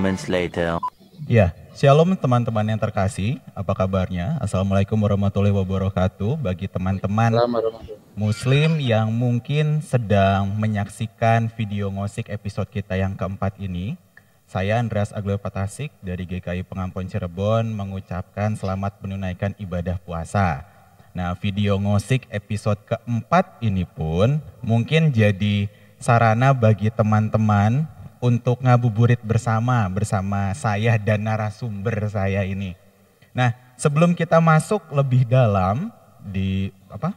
moments later. Ya, shalom teman-teman yang terkasih. Apa kabarnya? Assalamualaikum warahmatullahi wabarakatuh. Bagi teman-teman Muslim yang mungkin sedang menyaksikan video ngosik episode kita yang keempat ini, saya Andreas Aglio Patasik dari GKI Pengampun Cirebon mengucapkan selamat menunaikan ibadah puasa. Nah, video ngosik episode keempat ini pun mungkin jadi sarana bagi teman-teman untuk ngabuburit bersama bersama saya dan narasumber saya ini. Nah, sebelum kita masuk lebih dalam di apa?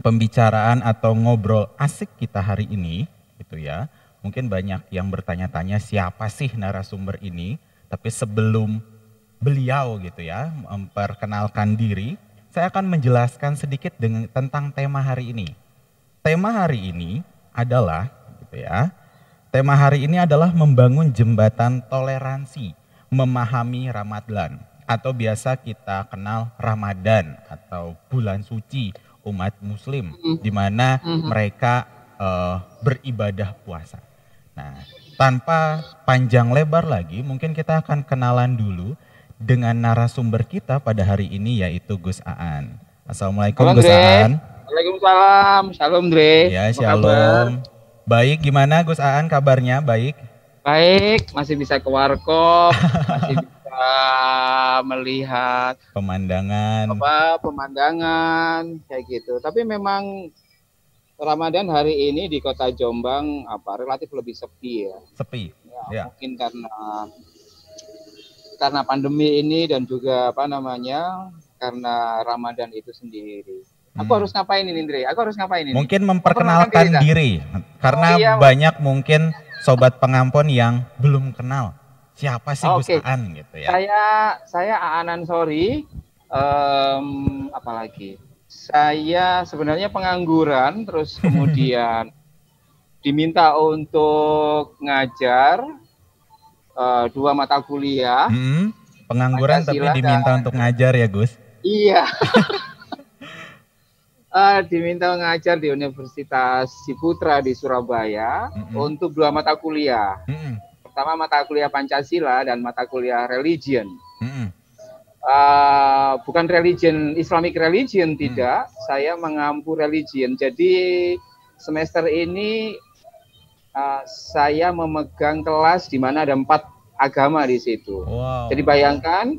pembicaraan atau ngobrol asik kita hari ini, itu ya. Mungkin banyak yang bertanya-tanya siapa sih narasumber ini, tapi sebelum beliau gitu ya memperkenalkan diri, saya akan menjelaskan sedikit dengan tentang tema hari ini. Tema hari ini adalah gitu ya. Tema hari ini adalah membangun jembatan toleransi, memahami Ramadan atau biasa kita kenal Ramadan atau bulan suci umat muslim di mana mereka uh, beribadah puasa. Nah, tanpa panjang lebar lagi mungkin kita akan kenalan dulu dengan narasumber kita pada hari ini yaitu Gus Aan. Assalamualaikum Halo, Gus. Aan. Waalaikumsalam. Shalom Dre. Ya, shalom. Baik, gimana Gus Aan kabarnya? Baik. Baik, masih bisa ke warkop, masih bisa melihat Pemandangan. apa pemandangan kayak gitu. Tapi memang Ramadan hari ini di Kota Jombang apa relatif lebih sepi ya. sepi. Ya, Ya. mungkin karena karena pandemi ini dan juga apa namanya? karena Ramadan itu sendiri. Aku Hmm. harus ngapain ini, Dre? Aku harus ngapain ini? Mungkin Memperkenalkan diri, diri karena Oh, iya. banyak mungkin sobat pengampun yang belum kenal siapa sih Gus Oke. Aan gitu ya. Saya saya Aanan Sorry. Em, apalagi? Saya sebenarnya pengangguran, terus kemudian diminta untuk ngajar eh, dua mata kuliah. Hmm, pengangguran tapi Pancasila diminta dan- untuk ngajar ya Gus. Iya. Eh, diminta ngajar di Universitas Ciputra di Surabaya Mm-mm. untuk dua mata kuliah. Mm-mm, Pertama mata kuliah Pancasila dan mata kuliah Religion. mm-mm. Uh, bukan religion Islamic religion tidak saya mengampu religion jadi semester ini uh, saya memegang kelas di mana ada empat agama di situ Wow. jadi bayangkan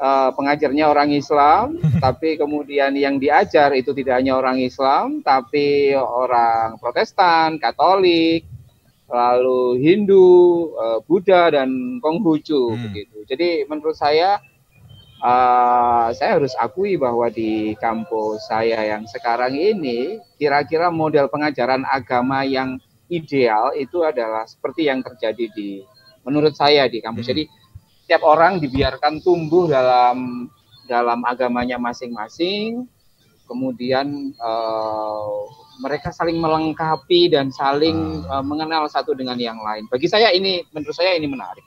uh, pengajarnya orang Islam tapi kemudian yang diajar itu tidak hanya orang Islam tapi orang Protestan Katolik lalu Hindu uh, Buddha dan Konghucu Hmm. begitu jadi menurut saya Uh, saya harus akui bahwa di kampus saya yang sekarang ini kira-kira model pengajaran agama yang ideal itu adalah seperti yang terjadi di menurut saya di kampus. Hmm. Jadi setiap orang dibiarkan tumbuh dalam dalam agamanya masing-masing, kemudian uh, mereka saling melengkapi dan saling uh, mengenal satu dengan yang lain. Bagi saya ini menurut saya ini menarik.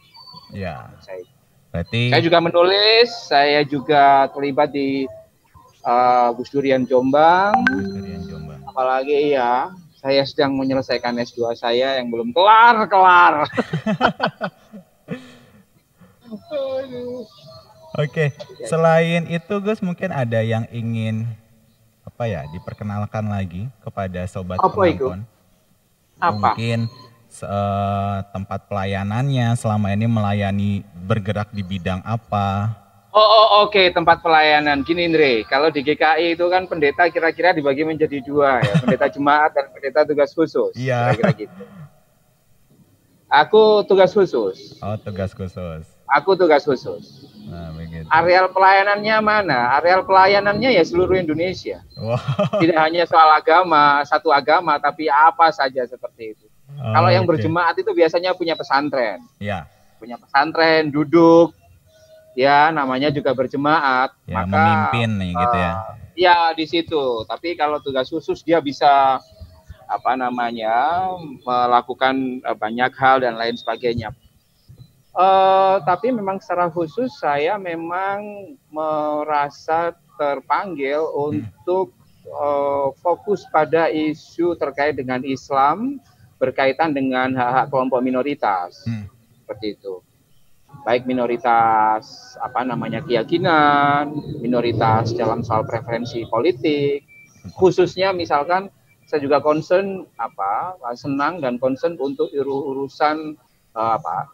Ya, Saya berarti saya juga menulis, saya juga terlibat di uh, Gus Durian Jombang, Durian Jombang. apalagi ya saya sedang menyelesaikan S2 saya yang belum Oke, selain itu Gus mungkin ada yang ingin apa ya diperkenalkan lagi kepada sobat Apa itu? penonton. Apa? Mungkin se- eh, tempat pelayanannya selama ini melayani bergerak di bidang apa? Oh, oh, oke tempat pelayanan. Gini Andre, kalau di GKI itu kan pendeta kira-kira dibagi menjadi dua ya, pendeta jemaat dan pendeta tugas khusus. Iya. Kira-kira gitu. Aku tugas khusus. Oh, tugas khusus. Aku tugas khusus. Nah, begitu. Areal pelayanannya mana? Areal pelayanannya ya seluruh Indonesia. Wow. tidak hanya soal agama, satu agama, tapi apa saja seperti itu. Kalau yang berjemaat itu biasanya punya pesantren, Ya, punya pesantren, duduk, ya namanya juga berjemaat. ya maka memimpin nih gitu ya. ya di situ. Tapi kalau tugas khusus dia bisa apa namanya melakukan eh, banyak hal dan lain sebagainya. Eh, tapi memang secara khusus saya memang merasa terpanggil untuk eh, fokus pada isu terkait dengan Islam berkaitan dengan hak-hak kelompok minoritas. Hmm. seperti itu baik minoritas apa namanya keyakinan minoritas dalam soal preferensi politik khususnya misalkan saya juga concern apa senang dan concern untuk urusan uh, apa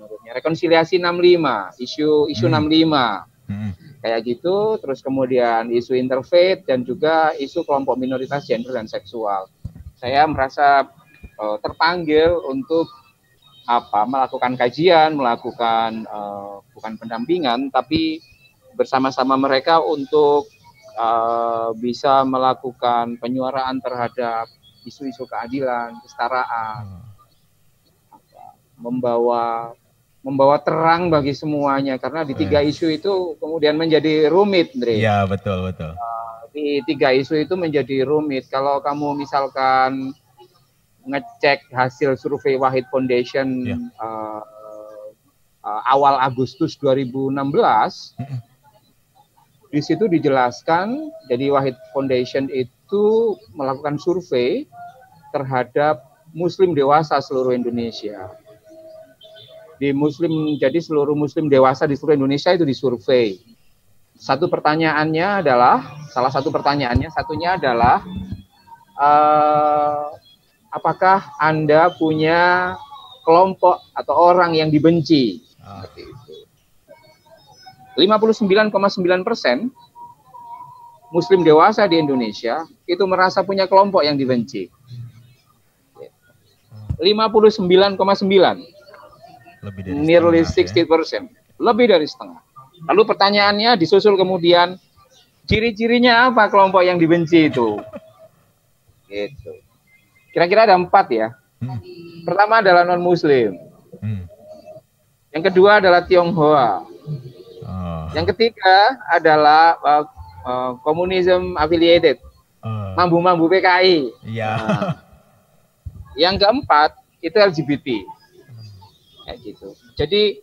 menurutnya rekonsiliasi 65 isu isu hmm. 65 hmm. kayak gitu terus kemudian isu interfaith dan juga isu kelompok minoritas gender dan seksual saya merasa uh, terpanggil untuk apa melakukan kajian melakukan uh, bukan pendampingan tapi bersama-sama mereka untuk uh, bisa melakukan penyuaraan terhadap isu-isu keadilan, kesetaraan, hmm. membawa membawa terang bagi semuanya karena di tiga isu itu kemudian menjadi rumit, Andre. Iya betul betul. Uh, di tiga isu itu menjadi rumit. Kalau kamu misalkan ngecek hasil survei Wahid Foundation ya. uh, uh, awal Agustus 2016. Hmm di situ dijelaskan, jadi Wahid Foundation itu melakukan survei terhadap Muslim dewasa seluruh Indonesia. Di Muslim, jadi seluruh Muslim dewasa di seluruh Indonesia itu disurvei. Satu pertanyaannya adalah, salah satu pertanyaannya, satunya adalah, uh, apakah Anda punya kelompok atau orang yang dibenci? Ah. 59,9 persen Muslim dewasa di Indonesia itu merasa punya kelompok yang dibenci. 59,9 lebih dari nearly 60 persen, ya. lebih dari setengah. Lalu pertanyaannya disusul kemudian ciri-cirinya apa kelompok yang dibenci itu? Gitu. Kira-kira ada empat ya. Hmm. Pertama adalah non Muslim. Hmm. Yang kedua adalah Tionghoa. Oh. Yang ketiga adalah uh, uh, komunisme affiliated, uh. mambu-mambu PKI. Iya. Nah, yang keempat itu LGBT. Kayak gitu. Jadi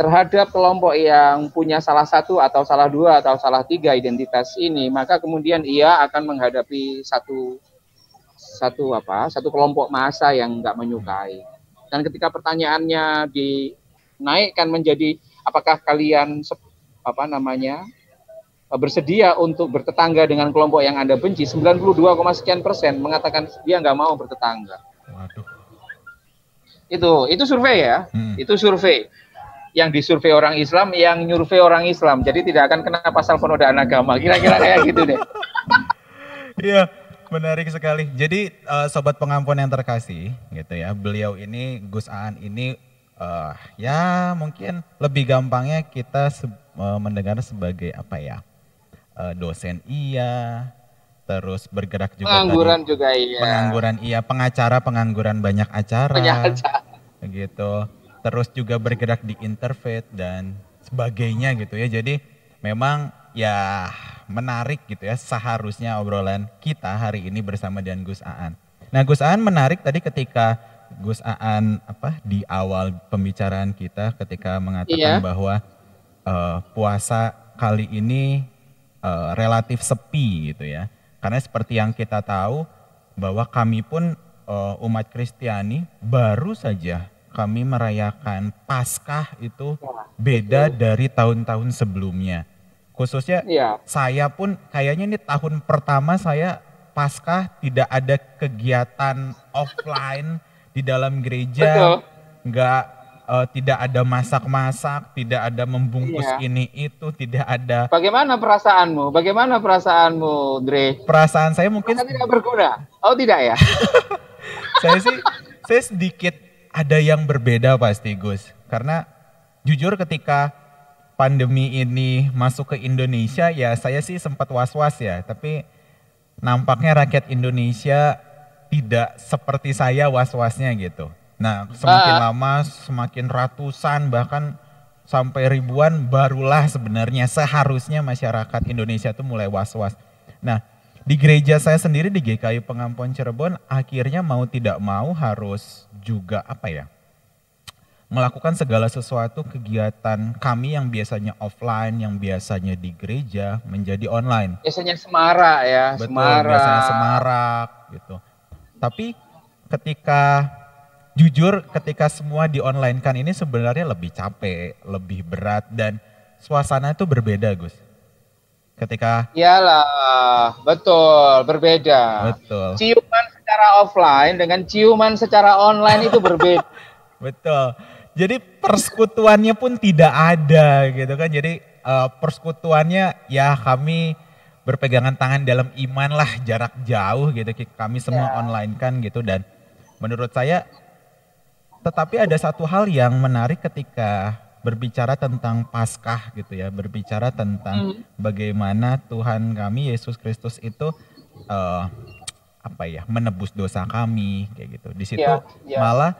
terhadap kelompok yang punya salah satu atau salah dua atau salah tiga identitas ini, maka kemudian ia akan menghadapi satu satu apa? Satu kelompok massa yang nggak menyukai. Dan ketika pertanyaannya dinaikkan menjadi apakah kalian apa namanya bersedia untuk bertetangga dengan kelompok yang Anda benci 92, sekian persen mengatakan dia nggak mau bertetangga. Waduh. Itu itu survei ya. Hmm. Itu survei. Yang disurvei orang Islam, yang nyurvei orang Islam. Jadi tidak akan kena pasal penodaan agama. Kira-kira kayak gitu deh. Iya, menarik sekali. Jadi uh, sobat pengampun yang terkasih gitu ya. Beliau ini Gus Aan ini uh, ya mungkin lebih gampangnya kita se uh, mendengar sebagai apa ya uh, dosen iya terus bergerak juga pengangguran tadi, juga iya pengangguran iya pengacara pengangguran banyak acara gitu terus juga bergerak di interfaith dan sebagainya gitu ya jadi memang ya menarik gitu ya seharusnya obrolan kita hari ini bersama dengan Gus Aan. Nah Gus Aan menarik tadi ketika Gus Aan apa di awal pembicaraan kita ketika mengatakan iya. bahwa uh, puasa kali ini uh, relatif sepi gitu ya. Karena seperti yang kita tahu bahwa kami pun uh, umat Kristiani baru saja kami merayakan Paskah itu beda dari tahun-tahun sebelumnya. Khususnya iya. saya pun kayaknya ini tahun pertama saya Paskah tidak ada kegiatan offline di dalam gereja nggak uh, tidak ada masak-masak, tidak ada membungkus iya. ini itu, tidak ada. Bagaimana perasaanmu? Bagaimana perasaanmu, Dre? Perasaan saya mungkin Masa tidak berguna. Oh, tidak ya? saya sih saya sedikit ada yang berbeda pasti, Gus. Karena jujur ketika pandemi ini masuk ke Indonesia ya saya sih sempat was-was ya, tapi nampaknya rakyat Indonesia tidak seperti saya was-wasnya gitu. Nah, semakin uh. lama semakin ratusan bahkan sampai ribuan barulah sebenarnya seharusnya masyarakat Indonesia itu mulai was-was. Nah, di gereja saya sendiri di GKI Pengampun Cirebon akhirnya mau tidak mau harus juga apa ya? melakukan segala sesuatu kegiatan kami yang biasanya offline, yang biasanya di gereja menjadi online. Biasanya semarak ya, Betul, semarak. biasanya semarak gitu. Tapi ketika jujur ketika semua di online kan ini sebenarnya lebih capek, lebih berat dan suasana itu berbeda, Gus. Ketika Iyalah, betul, berbeda. Betul. Ciuman secara offline dengan ciuman secara online itu berbeda. betul. Jadi persekutuannya pun tidak ada gitu kan. Jadi uh, persekutuannya ya kami berpegangan tangan dalam iman lah jarak jauh gitu kami semua ya. online kan gitu dan menurut saya tetapi ada satu hal yang menarik ketika berbicara tentang Paskah gitu ya, berbicara tentang hmm. bagaimana Tuhan kami Yesus Kristus itu uh, apa ya, menebus dosa kami kayak gitu. Di situ yeah, yeah. malah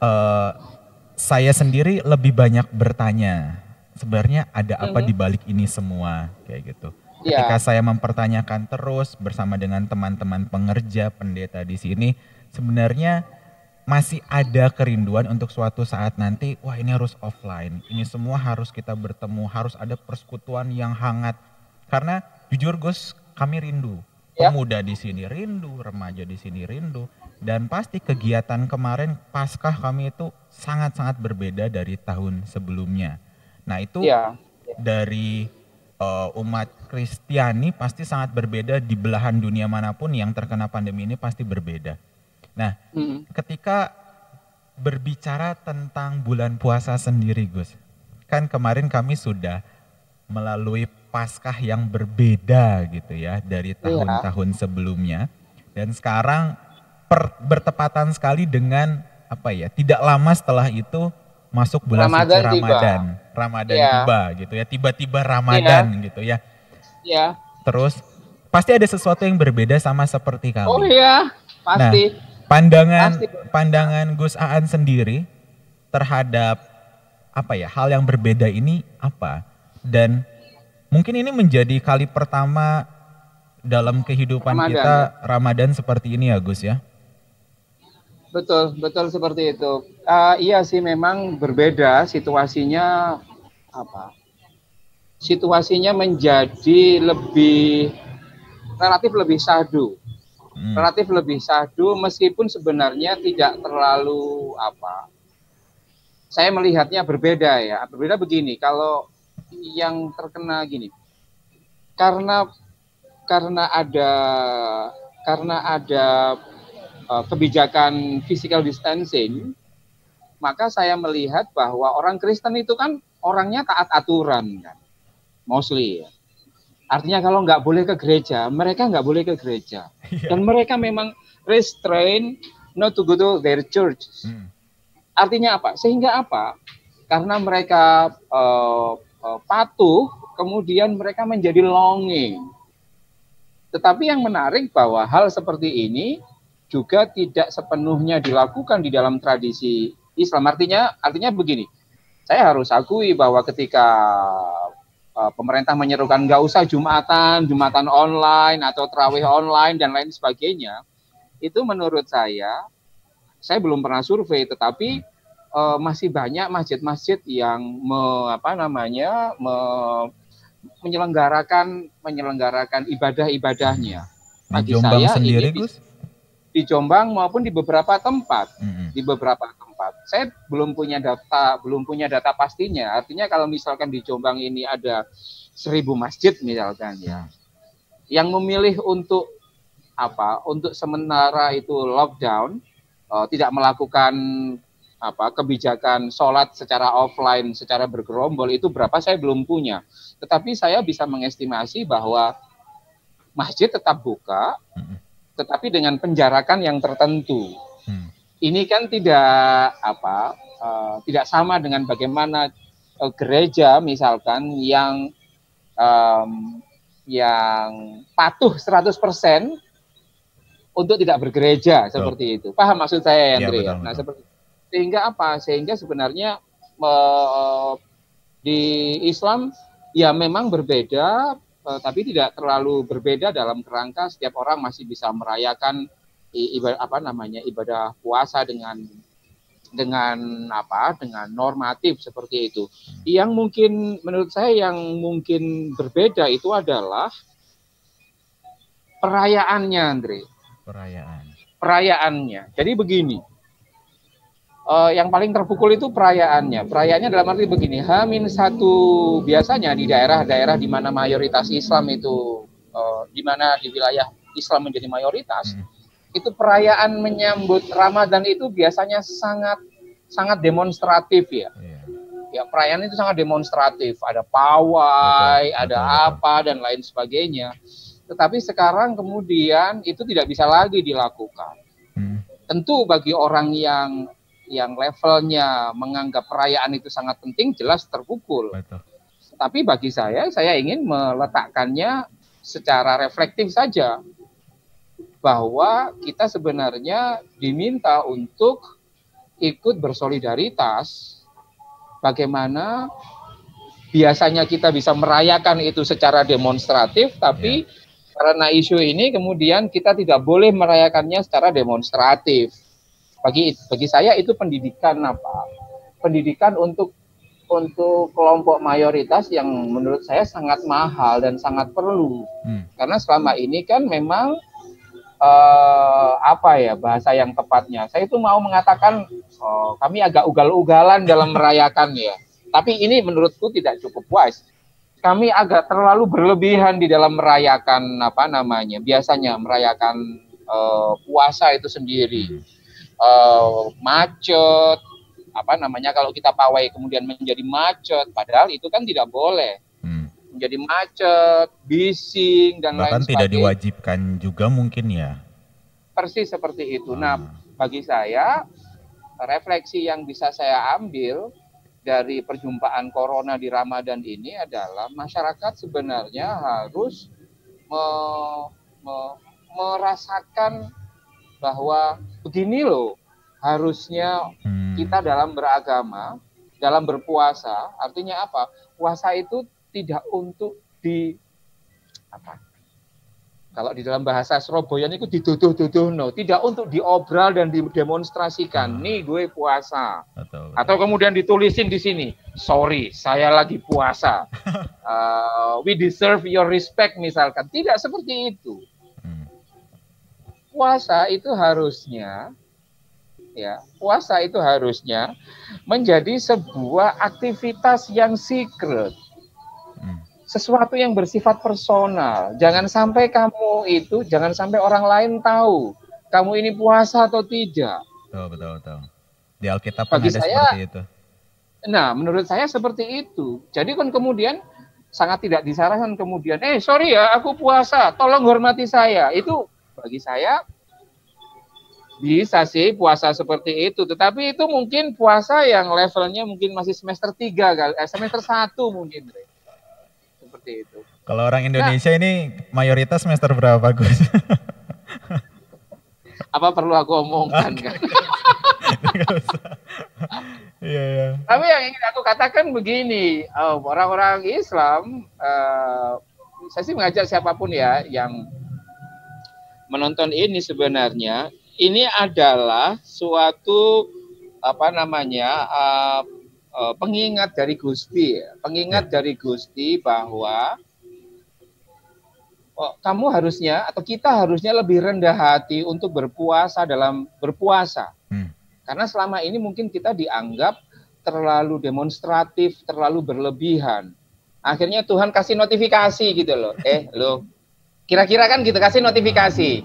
uh, saya sendiri lebih banyak bertanya, sebenarnya ada apa hmm. di balik ini semua kayak gitu. Yeah. Ketika saya mempertanyakan terus bersama dengan teman-teman pengerja pendeta di sini, sebenarnya masih ada kerinduan untuk suatu saat nanti, wah ini harus offline, ini semua harus kita bertemu, harus ada persekutuan yang hangat. Karena jujur Gus, kami rindu. Ya. Pemuda di sini rindu, remaja di sini rindu. Dan pasti kegiatan kemarin Paskah kami itu sangat-sangat berbeda dari tahun sebelumnya. Nah itu ya. dari uh, umat Kristiani pasti sangat berbeda di belahan dunia mana pun yang terkena pandemi ini pasti berbeda. Nah, hmm. ketika berbicara tentang bulan puasa sendiri, Gus, kan kemarin kami sudah melalui Paskah yang berbeda gitu ya dari iya. tahun-tahun iya. sebelumnya, dan sekarang per, bertepatan sekali dengan apa ya? Tidak lama setelah itu masuk bulan Ramadan suci Ramadan, tiba. Ramadan yeah. tiba gitu ya, tiba-tiba Ramadan yeah. gitu ya. Iya. Terus pasti ada sesuatu yang berbeda sama seperti kami. Oh iya, pasti. Nah, Pandangan Pasti. pandangan Gus Aan sendiri terhadap apa ya hal yang berbeda ini apa dan mungkin ini menjadi kali pertama dalam kehidupan Ramadan, kita ya? Ramadan seperti ini ya Gus ya. Betul betul seperti itu. Uh, iya sih memang berbeda situasinya apa? Situasinya menjadi lebih relatif lebih sadu. Relatif lebih sadu meskipun sebenarnya tidak terlalu apa. Saya melihatnya berbeda ya. Berbeda begini kalau yang terkena gini. Karena karena ada karena ada uh, kebijakan physical distancing maka saya melihat bahwa orang Kristen itu kan orangnya taat aturan kan mostly ya Artinya kalau nggak boleh ke gereja, mereka nggak boleh ke gereja. Yeah. Dan mereka memang restrain not to go to their church. Hmm. Artinya apa? Sehingga apa? Karena mereka uh, uh, patuh, kemudian mereka menjadi longing. Tetapi yang menarik bahwa hal seperti ini juga tidak sepenuhnya dilakukan di dalam tradisi Islam. Artinya, artinya begini. Saya harus akui bahwa ketika uh, pemerintah menyerukan nggak usah jumatan, jumatan online atau terawih online dan lain sebagainya, itu menurut saya, saya belum pernah survei, tetapi uh, masih banyak masjid-masjid yang me, apa namanya me, menyelenggarakan menyelenggarakan ibadah-ibadahnya. Bagi Jombang saya sendiri, ini, Gus? Di Jombang maupun di beberapa tempat, mm -hmm. di beberapa tempat. Saya belum punya data, belum punya data pastinya. Artinya kalau misalkan di Jombang ini ada seribu masjid misalkan ya, yang memilih untuk apa? Untuk sementara itu lockdown, uh, tidak melakukan apa kebijakan sholat secara offline, secara bergerombol itu berapa saya belum punya. Tetapi saya bisa mengestimasi bahwa masjid tetap buka, tetapi dengan penjarakan yang tertentu. Hmm ini kan tidak apa uh, tidak sama dengan bagaimana uh, gereja misalkan yang um, yang patuh 100% untuk tidak bergereja seperti itu. Paham maksud saya ya, Andre ya? Nah, seperti sehingga apa? Sehingga sebenarnya uh, di Islam ya memang berbeda uh, tapi tidak terlalu berbeda dalam kerangka setiap orang masih bisa merayakan ibadah apa namanya ibadah puasa dengan dengan apa dengan normatif seperti itu. Yang mungkin menurut saya yang mungkin berbeda itu adalah perayaannya, Andre. Perayaan. Perayaannya. Jadi begini. uh, yang paling terpukul itu perayaannya. Perayaannya dalam arti begini, Hamin satu biasanya di daerah-daerah di mana mayoritas Islam itu, uh, di mana di wilayah Islam menjadi mayoritas, hmm. Itu perayaan menyambut Ramadan itu biasanya sangat sangat demonstratif ya. Yeah. Ya perayaan itu sangat demonstratif, ada pawai, betul, ada betul, apa betul. dan lain sebagainya. Tetapi sekarang kemudian itu tidak bisa lagi dilakukan. Hmm. Tentu bagi orang yang yang levelnya menganggap perayaan itu sangat penting jelas terpukul. Betul. Tapi bagi saya, saya ingin meletakkannya secara reflektif saja bahwa kita sebenarnya diminta untuk ikut bersolidaritas bagaimana biasanya kita bisa merayakan itu secara demonstratif tapi yeah. karena isu ini kemudian kita tidak boleh merayakannya secara demonstratif bagi bagi saya itu pendidikan apa? Pendidikan untuk untuk kelompok mayoritas yang menurut saya sangat mahal dan sangat perlu. Hmm. Karena selama ini kan memang uh, apa ya bahasa yang tepatnya? Saya itu mau mengatakan oh, kami agak ugal-ugalan dalam merayakan ya. Tapi ini menurutku tidak cukup wise. Kami agak terlalu berlebihan di dalam merayakan apa namanya? Biasanya merayakan uh, puasa itu sendiri. Hmm uh, macet, apa namanya kalau kita pawai kemudian menjadi macet, padahal itu kan tidak boleh. Menjadi macet, bising dan Bahkan lain sebagainya. tidak diwajibkan juga mungkin ya. Persis seperti itu. Hmm. Nah, bagi saya refleksi yang bisa saya ambil dari perjumpaan corona di Ramadan ini adalah masyarakat sebenarnya harus me, me, merasakan bahwa begini loh harusnya hmm. kita dalam beragama, dalam berpuasa, artinya apa? Puasa itu tidak untuk di apa? Kalau di dalam bahasa Surabaya itu diduduh-duduh no, tidak untuk diobral dan didemonstrasikan. Hmm. Nih gue puasa. Betul, betul. Atau kemudian ditulisin di sini, sorry, saya lagi puasa. uh, we deserve your respect misalkan. Tidak seperti itu puasa itu harusnya ya puasa itu harusnya menjadi sebuah aktivitas yang secret hmm. Sesuatu yang bersifat personal. Jangan sampai kamu itu jangan sampai orang lain tahu kamu ini puasa atau tidak. Betul betul betul. Di Alkitab Bagi ada saya, seperti itu. nah menurut saya seperti itu. Jadi kan kemudian sangat tidak disarankan kemudian eh sorry ya aku puasa tolong hormati saya. Itu bagi saya bisa sih puasa seperti itu, tetapi itu mungkin puasa yang levelnya mungkin masih semester 3 kali, eh, semester 1 mungkin. Seperti itu. Kalau orang Indonesia nah, ini mayoritas semester berapa, Gus? apa perlu aku omongkan kan? Iya, iya. Tapi yang ingin aku katakan begini, oh, orang-orang Islam, uh, saya sih mengajak siapa pun ya yang menonton ini sebenarnya ini adalah suatu apa namanya uh, pengingat dari Gusti, pengingat ya. dari Gusti bahwa oh, kamu harusnya atau kita harusnya lebih rendah hati untuk berpuasa dalam berpuasa, hmm. karena selama ini mungkin kita dianggap terlalu demonstratif, terlalu berlebihan. Akhirnya Tuhan kasih notifikasi gitu loh, eh lo, kira-kira kan gitu kasih notifikasi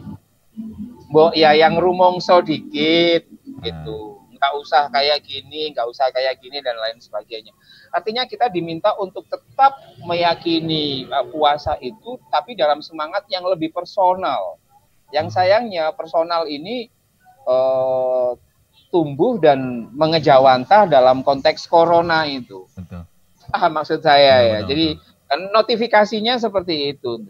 Bo, ya yang rumongso dikit gitu nggak usah kayak gini, nggak usah kayak gini dan lain sebagainya. Artinya kita diminta untuk tetap meyakini uh, puasa itu, tapi dalam semangat yang lebih personal. Yang sayangnya personal ini uh, tumbuh dan mengejawantah dalam konteks corona itu. Betul. Ah, maksud saya betul, ya. Betul, Jadi kan notifikasinya seperti itu.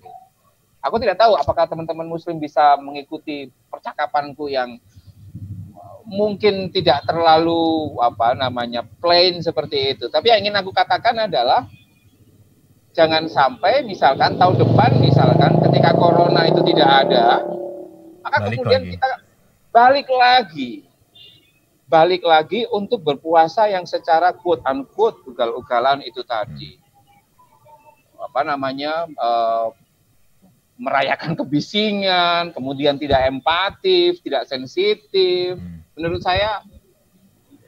Aku tidak tahu apakah teman-teman muslim bisa mengikuti percakapanku yang mungkin tidak terlalu apa namanya plain seperti itu. Tapi yang ingin aku katakan adalah jangan sampai misalkan tahun depan misalkan ketika corona itu tidak ada, maka balik kemudian lagi. kita balik lagi. Balik lagi untuk berpuasa yang secara quote unquote ugal-ugalan itu tadi. Hmm. Apa namanya? Uh, merayakan kebisingan, kemudian tidak empatif, tidak sensitif. Hmm. Menurut saya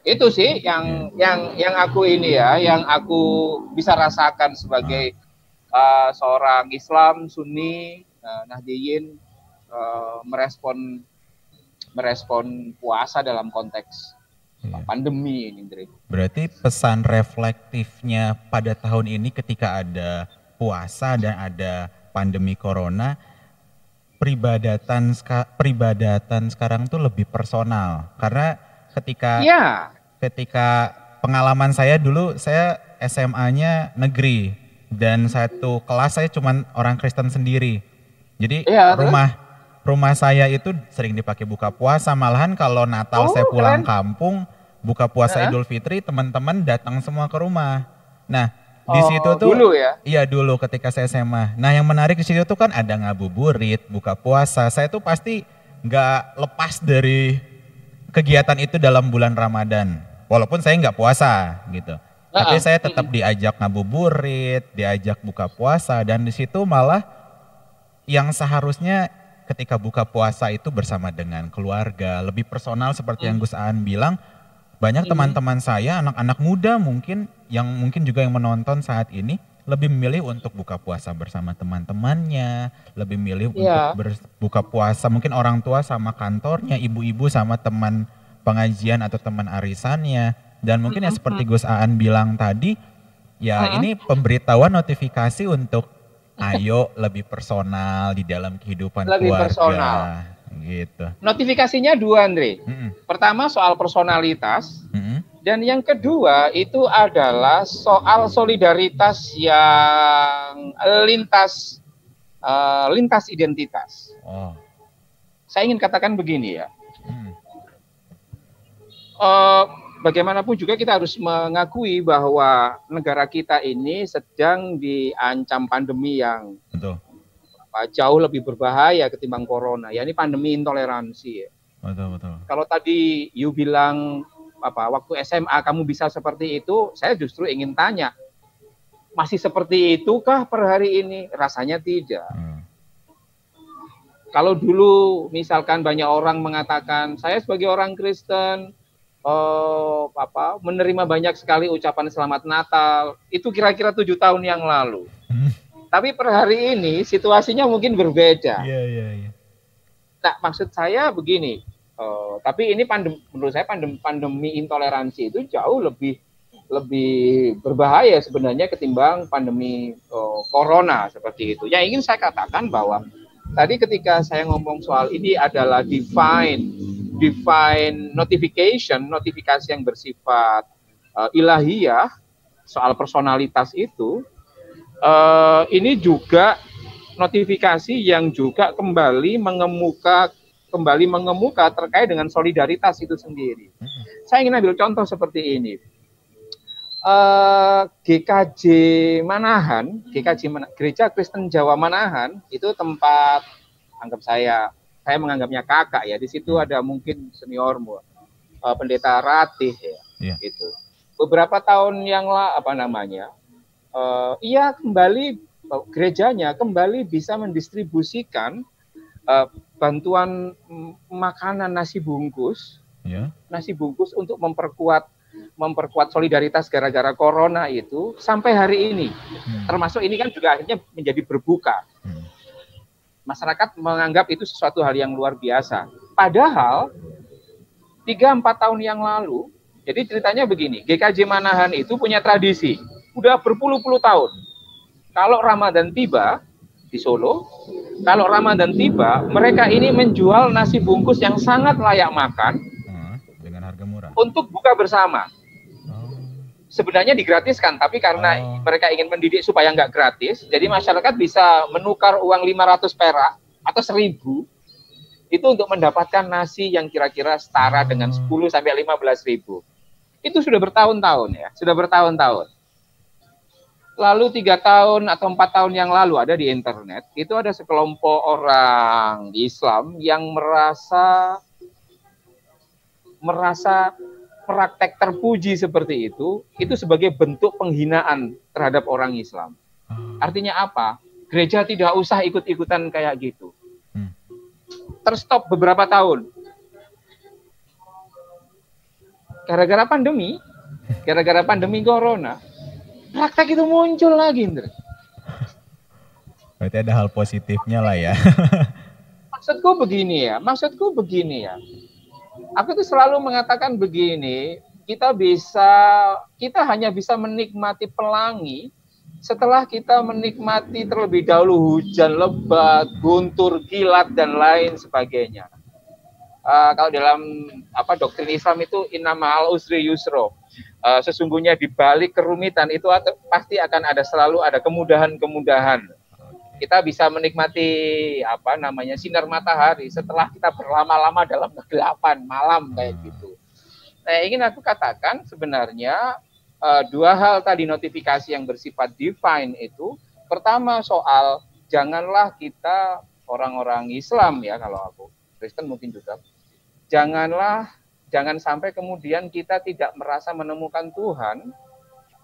Itu sih yang yang yang aku ini ya, yang aku bisa rasakan sebagai uh, seorang Islam Sunni uh, Nahdiyin uh, merespon merespon puasa dalam konteks iya. pandemi ini, Dre. Berarti pesan reflektifnya pada tahun ini ketika ada puasa dan ada pandemi corona, peribadatan peribadatan sekarang tuh lebih personal karena ketika ya. ketika pengalaman saya dulu saya SMA-nya negeri dan satu kelas saya cuma orang Kristen sendiri. Jadi ya, rumah rumah saya itu sering dipakai buka puasa malahan kalau Natal oh, saya pulang keren. kampung buka puasa uh Idul Fitri teman-teman datang semua ke rumah. Nah, di oh, situ tuh dulu ya? Iya dulu ketika saya SMA. Nah, yang menarik di situ tuh kan ada ngabuburit, buka puasa. Saya tuh pasti nggak lepas dari kegiatan itu dalam bulan Ramadan. Walaupun saya nggak puasa gitu. Uh-uh. Tapi saya tetap diajak ngabuburit, diajak buka puasa dan di situ malah yang seharusnya ketika buka puasa itu bersama dengan keluarga, lebih personal seperti yang mm. Gus Aan bilang, banyak teman-teman saya anak-anak muda mungkin yang mungkin juga yang menonton saat ini lebih memilih untuk buka puasa bersama teman-temannya, lebih milih yeah. untuk berbuka puasa mungkin orang tua sama kantornya, ibu-ibu sama teman pengajian atau teman arisannya. Dan mungkin mm -hmm. ya seperti Gus Aan bilang tadi, ya uh -huh. ini pemberitahuan notifikasi untuk ayo lebih personal di dalam kehidupan lebih keluarga. Personal. Gitu. Notifikasinya dua, Andre. Mm -hmm. Pertama soal personalitas. Mm -hmm dan yang kedua itu adalah soal solidaritas yang lintas uh, lintas identitas. Oh. Saya ingin katakan begini ya. Hmm. Uh, bagaimanapun juga kita harus mengakui bahwa negara kita ini sedang diancam pandemi yang Betul. jauh lebih berbahaya ketimbang corona. Ya ini pandemi intoleransi. Ya. Betul betul. Kalau tadi you bilang apa waktu SMA kamu bisa seperti itu, saya justru ingin tanya, masih seperti itukah per hari ini? Rasanya tidak. Hmm. Kalau dulu misalkan banyak orang mengatakan saya sebagai orang Kristen oh, apa menerima banyak sekali ucapan selamat Natal, itu kira-kira tujuh tahun yang lalu. Hmm. Tapi per hari ini situasinya mungkin berbeda. Yeah, yeah, yeah. Nah, maksud saya begini, Uh, tapi ini pandem, menurut saya pandem, pandemi intoleransi itu jauh lebih lebih berbahaya sebenarnya ketimbang pandemi uh, corona seperti itu. Yang ingin saya katakan bahwa tadi ketika saya ngomong soal ini adalah divine divine notification, notifikasi yang bersifat uh, ilahiyah soal personalitas itu uh, ini juga notifikasi yang juga kembali mengemuka kembali mengemuka terkait dengan solidaritas itu sendiri. Hmm. Saya ingin ambil contoh seperti ini. Uh, eh, GKJ Manahan, GKJ Manahan, Gereja Kristen Jawa Manahan itu tempat anggap saya saya menganggapnya kakak ya. Di situ ada mungkin senior uh, pendeta Ratih ya. Yeah. Itu. Beberapa tahun yang lah apa namanya? Uh, ia kembali gerejanya kembali bisa mendistribusikan uh, bantuan makanan nasi bungkus, ya. nasi bungkus untuk memperkuat memperkuat solidaritas gara-gara corona itu sampai hari ini, hmm. termasuk ini kan juga akhirnya menjadi berbuka. Hmm. Masyarakat menganggap itu sesuatu hal yang luar biasa. Padahal tiga empat tahun yang lalu, jadi ceritanya begini, GKJ Manahan itu punya tradisi, udah berpuluh-puluh tahun. Kalau Ramadan tiba, di Solo, kalau Ramadan tiba, mereka ini menjual nasi bungkus yang sangat layak makan hmm, dengan harga murah untuk buka bersama. Oh. Sebenarnya digratiskan, tapi karena oh. mereka ingin mendidik supaya nggak gratis, jadi masyarakat bisa menukar uang 500 perak atau 1000 itu untuk mendapatkan nasi yang kira-kira setara oh. dengan 10 sampai 15 ribu. Itu sudah bertahun-tahun ya, sudah bertahun-tahun lalu tiga tahun atau empat tahun yang lalu ada di internet itu ada sekelompok orang Islam yang merasa merasa praktek terpuji seperti itu itu sebagai bentuk penghinaan terhadap orang Islam. Artinya apa? Gereja tidak usah ikut-ikutan kayak gitu. Hmm. Terstop beberapa tahun. gara-gara pandemi, gara-gara pandemi corona, praktek itu muncul lagi, Indra. Berarti ada hal positifnya lah ya. maksudku begini ya, maksudku begini ya. Aku tuh selalu mengatakan begini, kita bisa, kita hanya bisa menikmati pelangi setelah kita menikmati terlebih dahulu hujan lebat, guntur, kilat dan lain sebagainya. Uh, kalau dalam apa doktrin Islam itu inama al usri yusro. Uh, sesungguhnya di balik kerumitan itu pasti akan ada selalu ada kemudahan-kemudahan kita bisa menikmati apa namanya sinar matahari setelah kita berlama-lama dalam kegelapan malam kayak gitu. Nah, ingin aku katakan sebenarnya uh, dua hal tadi notifikasi yang bersifat divine itu pertama soal janganlah kita orang-orang Islam ya kalau aku Kristen mungkin juga janganlah jangan sampai kemudian kita tidak merasa menemukan Tuhan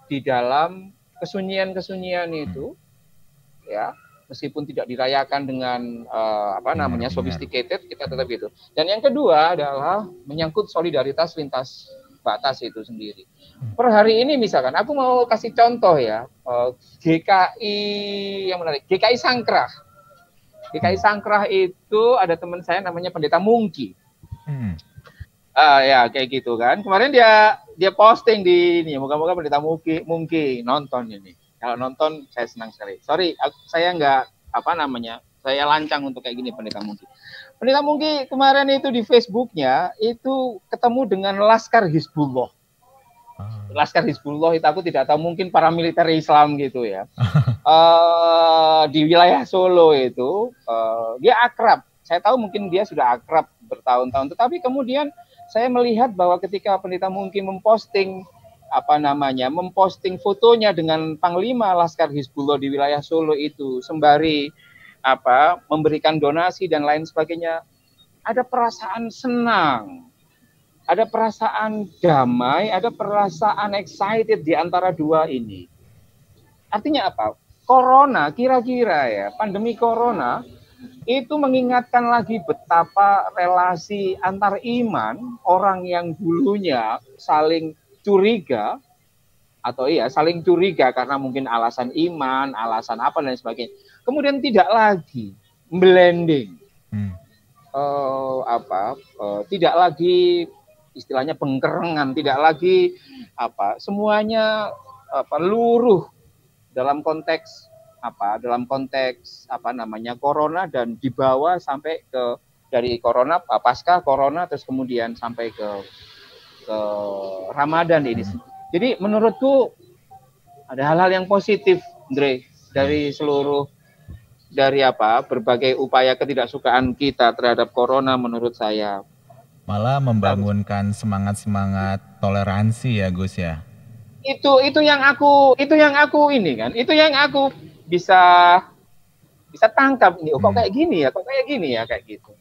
di dalam kesunyian-kesunyian itu ya meskipun tidak dirayakan dengan uh, apa namanya sophisticated kita tetap itu. Dan yang kedua adalah menyangkut solidaritas lintas batas itu sendiri. Per hari ini misalkan aku mau kasih contoh ya uh, eh, GKI yang menarik GKI Sangkrah. GKI Sangkrah itu ada teman saya namanya Pendeta Mungki. Hmm. Uh, ya kayak gitu kan. Kemarin dia dia posting di ini, moga-moga Pendeta Mungki Mungki nonton ini kalau nonton saya senang sekali. Sorry, saya nggak apa namanya, saya lancang untuk kayak gini pendeta Mungki. Pendeta Mungki kemarin itu di Facebooknya itu ketemu dengan Laskar Hizbullah. Ah. Laskar Hizbullah itu aku tidak tahu mungkin paramiliter Islam gitu ya. uh, di wilayah Solo itu uh, dia akrab. Saya tahu mungkin dia sudah akrab bertahun-tahun. Tetapi kemudian saya melihat bahwa ketika pendeta mungkin memposting apa namanya memposting fotonya dengan panglima Laskar Hizbullah di wilayah Solo itu sembari apa memberikan donasi dan lain sebagainya ada perasaan senang ada perasaan damai ada perasaan excited di antara dua ini. Artinya apa? Corona kira-kira ya pandemi corona itu mengingatkan lagi betapa relasi antar iman orang yang dulunya saling curiga atau iya saling curiga karena mungkin alasan iman, alasan apa dan sebagainya. Kemudian tidak lagi blending, hmm. uh, apa, uh, tidak lagi istilahnya pengkerengan, tidak lagi apa, semuanya apa luruh dalam konteks apa, dalam konteks apa namanya corona dan dibawa sampai ke dari corona pasca corona terus kemudian sampai ke ke Ramadan ini. Jadi menurutku ada hal-hal yang positif, Andre, dari seluruh dari apa berbagai upaya ketidaksukaan kita terhadap corona menurut saya. Malah membangunkan semangat-semangat toleransi ya Gus ya. Itu itu yang aku itu yang aku ini kan, itu yang aku bisa bisa tangkap ini. Oh, kok hmm. kayak gini ya, kok kayak gini ya kayak gitu.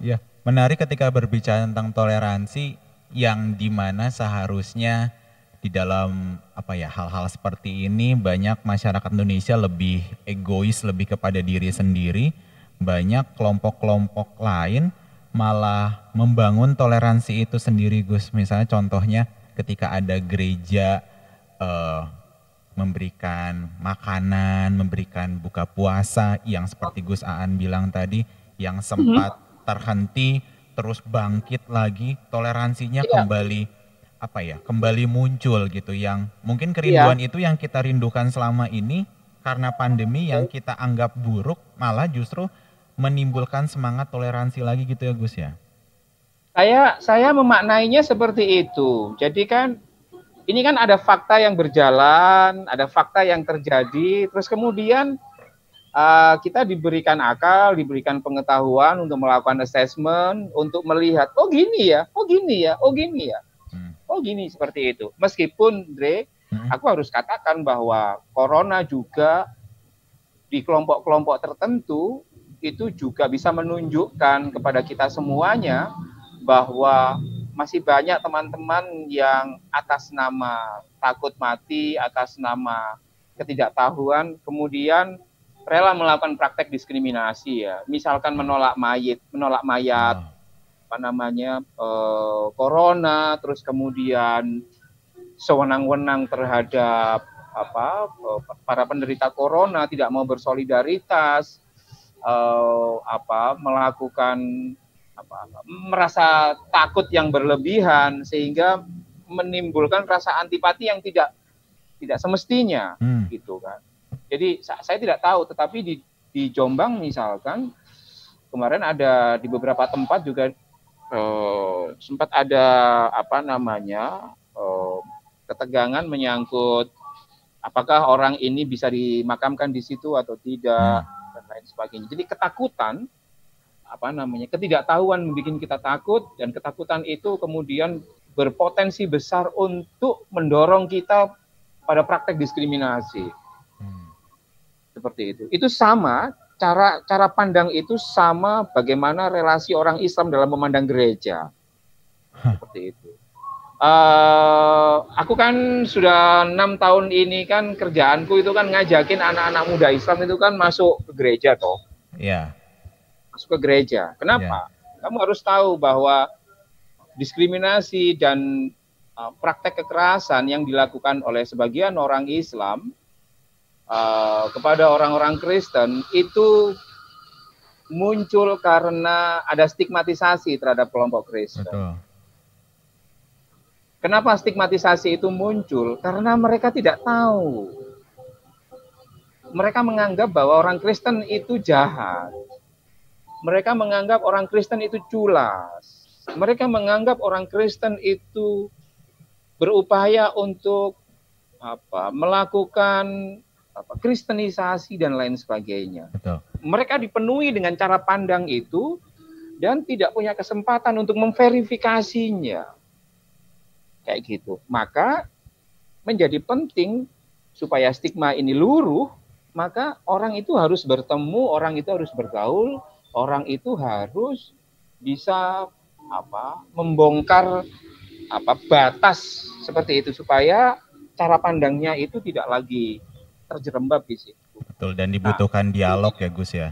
Ya, menarik ketika berbicara tentang toleransi yang di mana seharusnya di dalam apa ya hal-hal seperti ini banyak masyarakat Indonesia lebih egois lebih kepada diri sendiri banyak kelompok-kelompok lain malah membangun toleransi itu sendiri Gus misalnya contohnya ketika ada gereja eh, memberikan makanan memberikan buka puasa yang seperti Gus Aan bilang tadi yang sempat mm -hmm terhenti terus bangkit lagi toleransinya iya. kembali apa ya kembali muncul gitu yang mungkin kerinduan iya. itu yang kita rindukan selama ini karena pandemi yang kita anggap buruk malah justru menimbulkan semangat toleransi lagi gitu ya Gus ya. Saya saya memaknainya seperti itu. Jadi kan ini kan ada fakta yang berjalan, ada fakta yang terjadi, terus kemudian uh, kita diberikan akal, diberikan pengetahuan untuk melakukan assessment, untuk melihat, oh gini ya, oh gini ya, oh gini ya, hmm. oh gini seperti itu. Meskipun, Dre, hmm. aku harus katakan bahwa corona juga di kelompok-kelompok tertentu itu juga bisa menunjukkan kepada kita semuanya bahwa masih banyak teman-teman yang atas nama takut mati, atas nama ketidaktahuan, kemudian rela melakukan praktek diskriminasi ya. Misalkan menolak mayat, menolak mayat. apa namanya uh, corona, terus kemudian sewenang-wenang terhadap apa uh, para penderita corona tidak mau bersolidaritas, uh, apa melakukan apa, merasa takut yang berlebihan sehingga menimbulkan rasa antipati yang tidak tidak semestinya hmm. gitu kan. Jadi saya tidak tahu tetapi di di Jombang misalkan kemarin ada di beberapa tempat juga eh, sempat ada apa namanya eh, ketegangan menyangkut apakah orang ini bisa dimakamkan di situ atau tidak hmm. dan lain sebagainya. Jadi ketakutan apa namanya ketidaktahuan membuat kita takut dan ketakutan itu kemudian berpotensi besar untuk mendorong kita pada praktek diskriminasi. Hmm. Seperti itu. Itu sama cara cara pandang itu sama bagaimana relasi orang Islam dalam memandang gereja. Seperti itu. Uh, aku kan sudah enam tahun ini kan kerjaanku itu kan ngajakin anak-anak muda Islam itu kan masuk ke gereja toh. Iya. Yeah. Masuk ke gereja. Kenapa? Yeah. Kamu harus tahu bahwa diskriminasi dan uh, praktek kekerasan yang dilakukan oleh sebagian orang Islam uh, kepada orang-orang Kristen itu muncul karena ada stigmatisasi terhadap kelompok Kristen. Betul. Kenapa stigmatisasi itu muncul? Karena mereka tidak tahu. Mereka menganggap bahwa orang Kristen itu jahat. Mereka menganggap orang Kristen itu culas. Mereka menganggap orang Kristen itu berupaya untuk apa? melakukan apa kristenisasi dan lain sebagainya. Betul. Mereka dipenuhi dengan cara pandang itu dan tidak punya kesempatan untuk memverifikasinya. Kayak gitu. Maka menjadi penting supaya stigma ini luruh, maka orang itu harus bertemu, orang itu harus bergaul, orang itu harus bisa apa membongkar apa batas seperti itu supaya cara pandangnya itu tidak lagi terjerembab di situ. Betul, dan dibutuhkan nah, dialog ya Gus ya.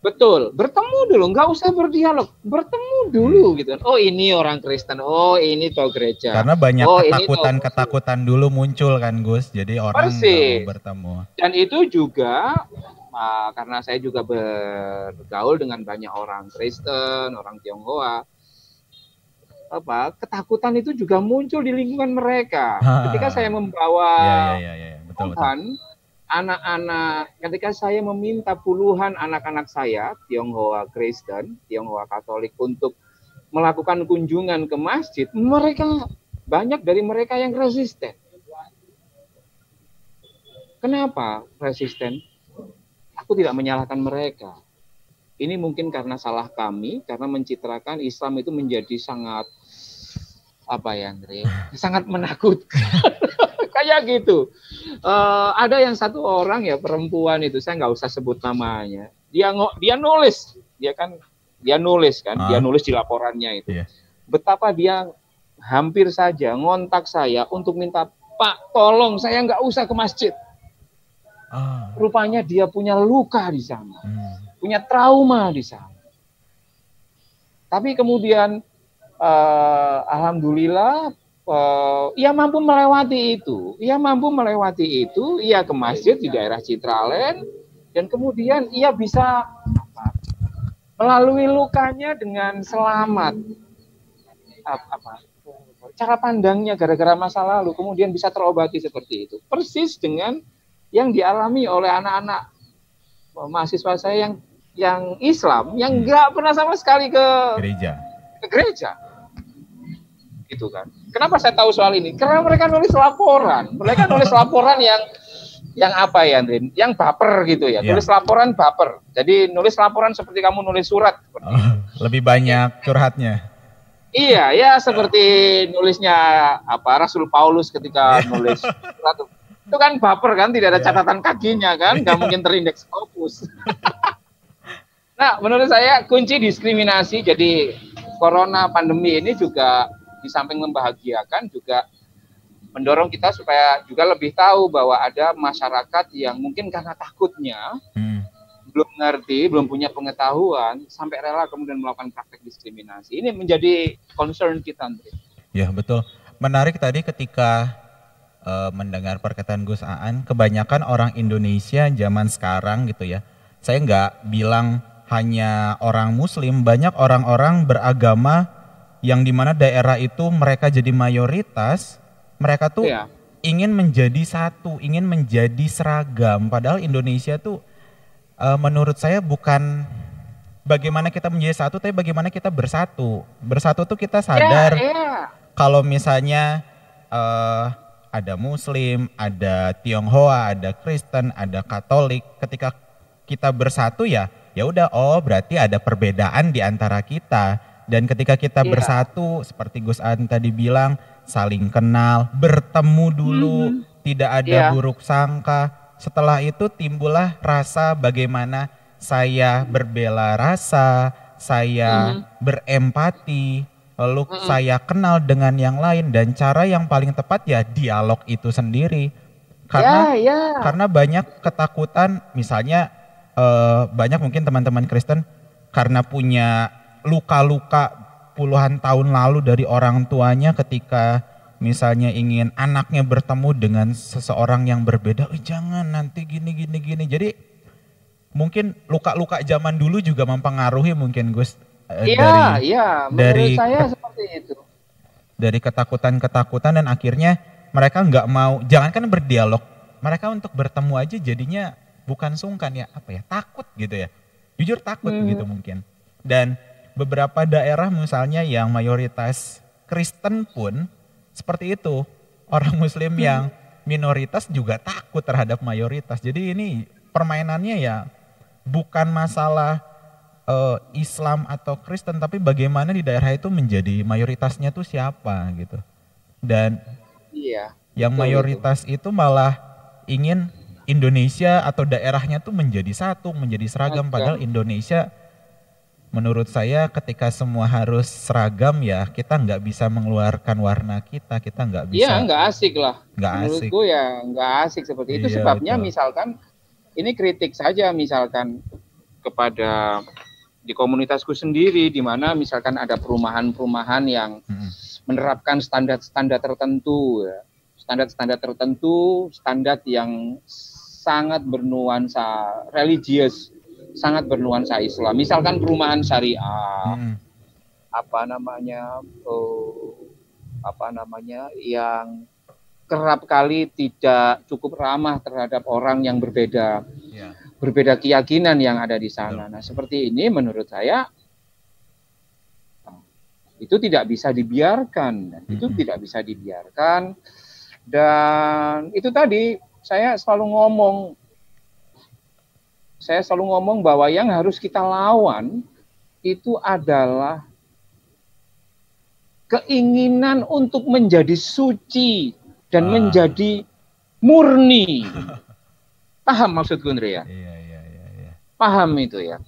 Betul, bertemu dulu, nggak usah berdialog, bertemu dulu hmm. gitu. Oh ini orang Kristen, oh ini toh gereja. Karena banyak oh, ketakutan-ketakutan dulu muncul kan Gus, jadi orang mau bertemu. Dan itu juga uh, karena saya juga bergaul dengan banyak orang Kristen, orang Tionghoa, apa ketakutan itu juga muncul di lingkungan mereka. Ha. Ketika saya membawa ya, ya, ya, ya. Betul, Tuhan, betul anak-anak ketika saya meminta puluhan anak-anak saya Tionghoa Kristen, Tionghoa Katolik untuk melakukan kunjungan ke masjid, mereka banyak dari mereka yang resisten. Kenapa resisten? Aku tidak menyalahkan mereka. Ini mungkin karena salah kami, karena mencitrakan Islam itu menjadi sangat apa ya Andre? Sangat menakutkan. kayak gitu. Uh, ada yang satu orang ya perempuan itu saya nggak usah sebut namanya. Dia dia nulis, dia kan dia nulis kan, dia nulis di laporannya itu. Yeah. Betapa dia hampir saja ngontak saya untuk minta Pak tolong saya nggak usah ke masjid. Uh. Rupanya dia punya luka di sana, hmm. punya trauma di sana. Tapi kemudian uh, alhamdulillah uh, ia mampu melewati itu. Ia mampu melewati itu, ia ke masjid di daerah Citralen dan kemudian ia bisa apa, melalui lukanya dengan selamat. Apa, cara pandangnya gara-gara masa lalu kemudian bisa terobati seperti itu. Persis dengan yang dialami oleh anak-anak mahasiswa saya yang yang Islam yang nggak pernah sama sekali ke gereja. Ke gereja gitu kan. Kenapa saya tahu soal ini? Karena mereka nulis laporan. Mereka nulis laporan yang yang apa ya, Andrin? Yang baper gitu ya. Nulis laporan baper. Jadi nulis laporan seperti kamu nulis surat. Oh, lebih banyak curhatnya. Iya, ya seperti nulisnya apa Rasul Paulus ketika nulis surat. Itu kan baper kan, tidak ada iya. catatan kakinya kan, nggak mungkin terindeks opus. nah, menurut saya kunci diskriminasi jadi corona pandemi ini juga di samping membahagiakan juga mendorong kita supaya juga lebih tahu bahwa ada masyarakat yang mungkin karena takutnya hmm. belum ngerti, belum punya pengetahuan, sampai rela kemudian melakukan praktek diskriminasi. Ini menjadi concern kita, Andre. Ya, betul. Menarik tadi ketika uh, mendengar perkataan Gus Aan, kebanyakan orang Indonesia zaman sekarang gitu ya. Saya nggak bilang hanya orang Muslim, banyak orang-orang beragama yang di mana daerah itu mereka jadi mayoritas, mereka tuh ya. ingin menjadi satu, ingin menjadi seragam. Padahal Indonesia tuh uh, menurut saya bukan bagaimana kita menjadi satu, tapi bagaimana kita bersatu. Bersatu tuh kita sadar yeah, yeah. kalau misalnya uh, ada Muslim, ada Tionghoa, ada Kristen, ada Katolik. Ketika kita bersatu ya, ya udah. Oh, berarti ada perbedaan di antara kita. Dan ketika kita yeah. bersatu, seperti Gus An tadi bilang, saling kenal, bertemu dulu, mm -hmm. tidak ada yeah. buruk sangka setelah itu timbullah rasa bagaimana saya berbela rasa, saya mm. berempati, lalu mm -mm. saya kenal dengan yang lain dan cara yang paling tepat ya dialog itu sendiri. Karena yeah, yeah. karena banyak ketakutan misalnya uh, banyak mungkin teman-teman Kristen karena punya luka-luka puluhan tahun lalu dari orang tuanya ketika misalnya ingin anaknya bertemu dengan seseorang yang berbeda, oh, jangan nanti gini gini gini. Jadi mungkin luka-luka zaman dulu juga mempengaruhi mungkin Gus eh, iya, iya, dari saya seperti itu. Dari ketakutan-ketakutan dan akhirnya mereka nggak mau, jangankan berdialog, mereka untuk bertemu aja jadinya bukan sungkan ya, apa ya, takut gitu ya. Jujur takut hmm. gitu mungkin. Dan beberapa daerah misalnya yang mayoritas Kristen pun seperti itu. Orang muslim hmm. yang minoritas juga takut terhadap mayoritas. Jadi ini permainannya ya bukan masalah uh, Islam atau Kristen tapi bagaimana di daerah itu menjadi mayoritasnya tuh siapa gitu. Dan iya, yang mayoritas itu. itu malah ingin Indonesia atau daerahnya tuh menjadi satu, menjadi seragam padahal Indonesia menurut saya ketika semua harus seragam ya kita nggak bisa mengeluarkan warna kita kita nggak bisa iya nggak asik lah nggak menurutku asik. ya nggak asik seperti itu iya, sebabnya betul. misalkan ini kritik saja misalkan kepada di komunitasku sendiri di mana misalkan ada perumahan-perumahan yang hmm. menerapkan standar-standar tertentu ya. standar-standar tertentu standar yang sangat bernuansa religius sangat bernuansa Islam. Misalkan perumahan syariah, hmm. apa namanya, oh, apa namanya, yang kerap kali tidak cukup ramah terhadap orang yang berbeda. Berbeda keyakinan yang ada di sana. Nah, seperti ini menurut saya itu tidak bisa dibiarkan, itu -hmm. tidak bisa dibiarkan. Dan itu tadi saya selalu ngomong saya selalu ngomong bahwa yang harus kita lawan itu adalah keinginan untuk menjadi suci dan ah. menjadi murni. Paham maksudku Andre ya? Iya, iya, iya, iya. Paham itu ya.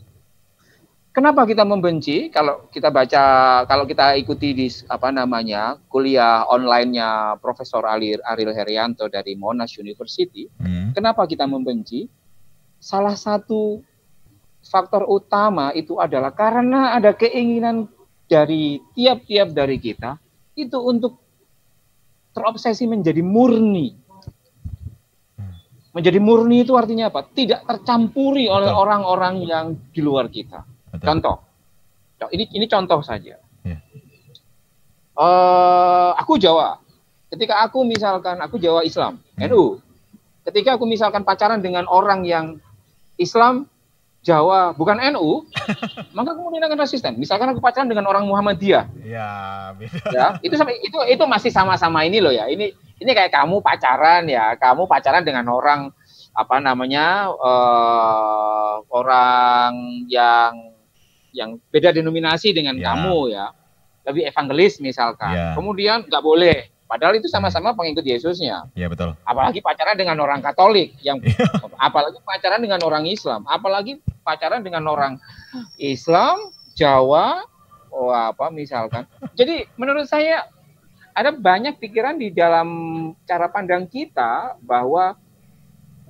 Kenapa kita membenci? Kalau kita baca, kalau kita ikuti di apa namanya kuliah online-nya Profesor Aril, Aril Herianto dari Monash University, hmm. kenapa kita membenci? salah satu faktor utama itu adalah karena ada keinginan dari tiap-tiap dari kita itu untuk terobsesi menjadi murni. Menjadi murni itu artinya apa? Tidak tercampuri oleh orang-orang yang di luar kita. Betul. Contoh, ini ini contoh saja. Yeah. Ya. Uh, aku Jawa. Ketika aku misalkan aku Jawa Islam, hmm. NU. Ketika aku misalkan pacaran dengan orang yang Islam Jawa bukan NU, maka kemudian akan resisten. Misalkan aku pacaran dengan orang Muhammadiyah. Ya, beda. Ya, itu itu itu masih sama-sama ini loh ya. Ini ini kayak kamu pacaran ya, kamu pacaran dengan orang apa namanya uh, orang yang yang beda denominasi dengan ya. kamu ya, lebih evangelis misalkan. Ya. Kemudian nggak boleh Padahal itu sama-sama pengikut Yesusnya. Iya betul. Apalagi pacaran dengan orang Katolik, yang iya. apalagi pacaran dengan orang Islam, apalagi pacaran dengan orang Islam, Jawa, oh apa misalkan. Jadi menurut saya ada banyak pikiran di dalam cara pandang kita bahwa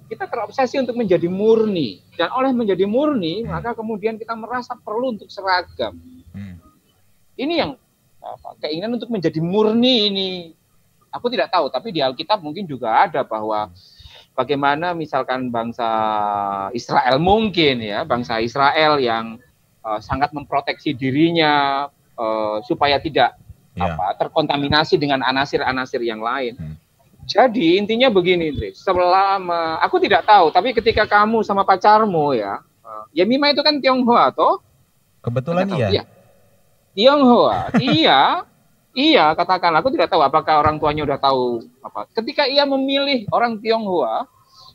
kita terobsesi untuk menjadi murni dan oleh menjadi murni maka kemudian kita merasa perlu untuk seragam. Hmm. Ini yang apa, keinginan untuk menjadi murni ini aku tidak tahu tapi di Alkitab mungkin juga ada bahwa bagaimana misalkan bangsa Israel mungkin ya bangsa Israel yang uh, sangat memproteksi dirinya uh, supaya tidak yeah. apa terkontaminasi dengan anasir-anasir yang lain. Hmm jadi intinya begini, Indri. Selama aku tidak tahu, tapi ketika kamu sama pacarmu ya, ya Mima itu kan Tionghoa toh? Kebetulan iya. iya. Tionghoa, iya, iya katakan. Aku tidak tahu apakah orang tuanya udah tahu apa. Ketika ia memilih orang Tionghoa,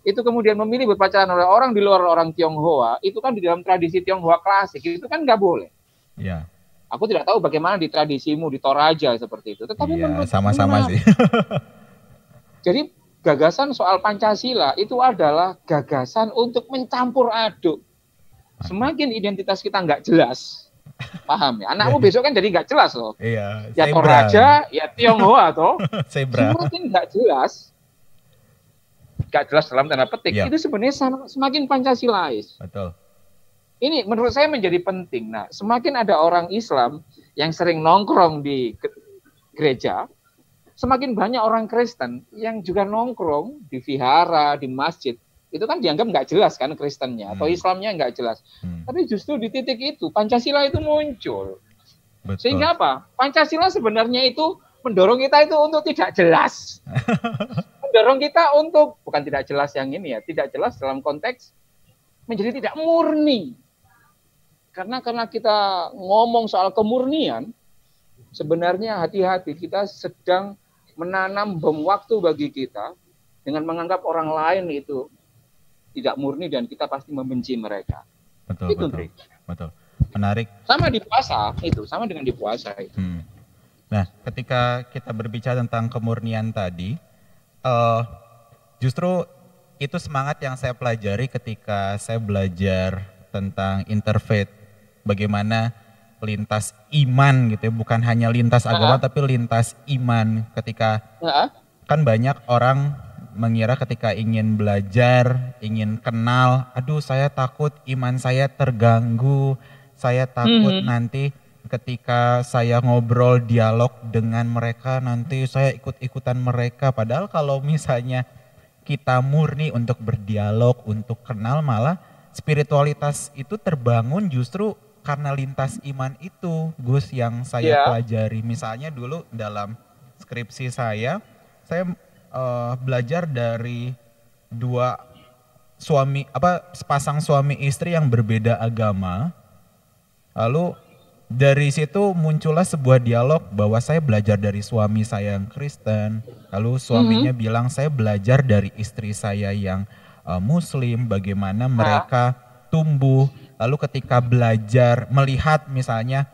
itu kemudian memilih berpacaran oleh orang di luar orang Tionghoa, itu kan di dalam tradisi Tionghoa klasik itu kan nggak boleh. Iya. Aku tidak tahu bagaimana di tradisimu di Toraja seperti itu. Tetapi iya, sama-sama sih. Jadi gagasan soal Pancasila itu adalah gagasan untuk mencampur aduk. Semakin identitas kita nggak jelas, paham ya? Anakmu iya. besok kan jadi nggak jelas loh. Iya. Ya Toraja, ya Tionghoa toh. Zebra. Semakin nggak jelas, nggak jelas dalam tanda petik, ya. itu sebenarnya semakin Pancasilais. Betul. Ini menurut saya menjadi penting. Nah, semakin ada orang Islam yang sering nongkrong di gereja, semakin banyak orang Kristen yang juga nongkrong di vihara, di masjid, itu kan dianggap nggak jelas kan Kristennya atau hmm. Islamnya nggak jelas. Hmm. Tapi justru di titik itu Pancasila itu muncul. Betul. Sehingga apa? Pancasila sebenarnya itu mendorong kita itu untuk tidak jelas. mendorong kita untuk bukan tidak jelas yang ini ya, tidak jelas dalam konteks menjadi tidak murni. Karena karena kita ngomong soal kemurnian, sebenarnya hati-hati kita sedang menanam bom waktu bagi kita dengan menganggap orang lain itu tidak murni dan kita pasti membenci mereka. Betul, itu, betul. Betul. Menarik. Sama di puasa itu, sama dengan di puasa itu. Hmm. Nah, ketika kita berbicara tentang kemurnian tadi, uh, justru itu semangat yang saya pelajari ketika saya belajar tentang interfaith, bagaimana lintas iman gitu ya, bukan hanya lintas agama uh -huh. tapi lintas iman ketika uh -huh. kan banyak orang mengira ketika ingin belajar, ingin kenal, aduh saya takut iman saya terganggu, saya takut mm -hmm. nanti ketika saya ngobrol dialog dengan mereka nanti saya ikut-ikutan mereka padahal kalau misalnya kita murni untuk berdialog, untuk kenal malah spiritualitas itu terbangun justru karena lintas iman itu Gus yang saya yeah. pelajari. Misalnya dulu dalam skripsi saya, saya uh, belajar dari dua suami apa sepasang suami istri yang berbeda agama. Lalu dari situ muncullah sebuah dialog bahwa saya belajar dari suami saya yang Kristen. Lalu suaminya mm -hmm. bilang saya belajar dari istri saya yang uh, Muslim. Bagaimana mereka tumbuh Lalu ketika belajar melihat misalnya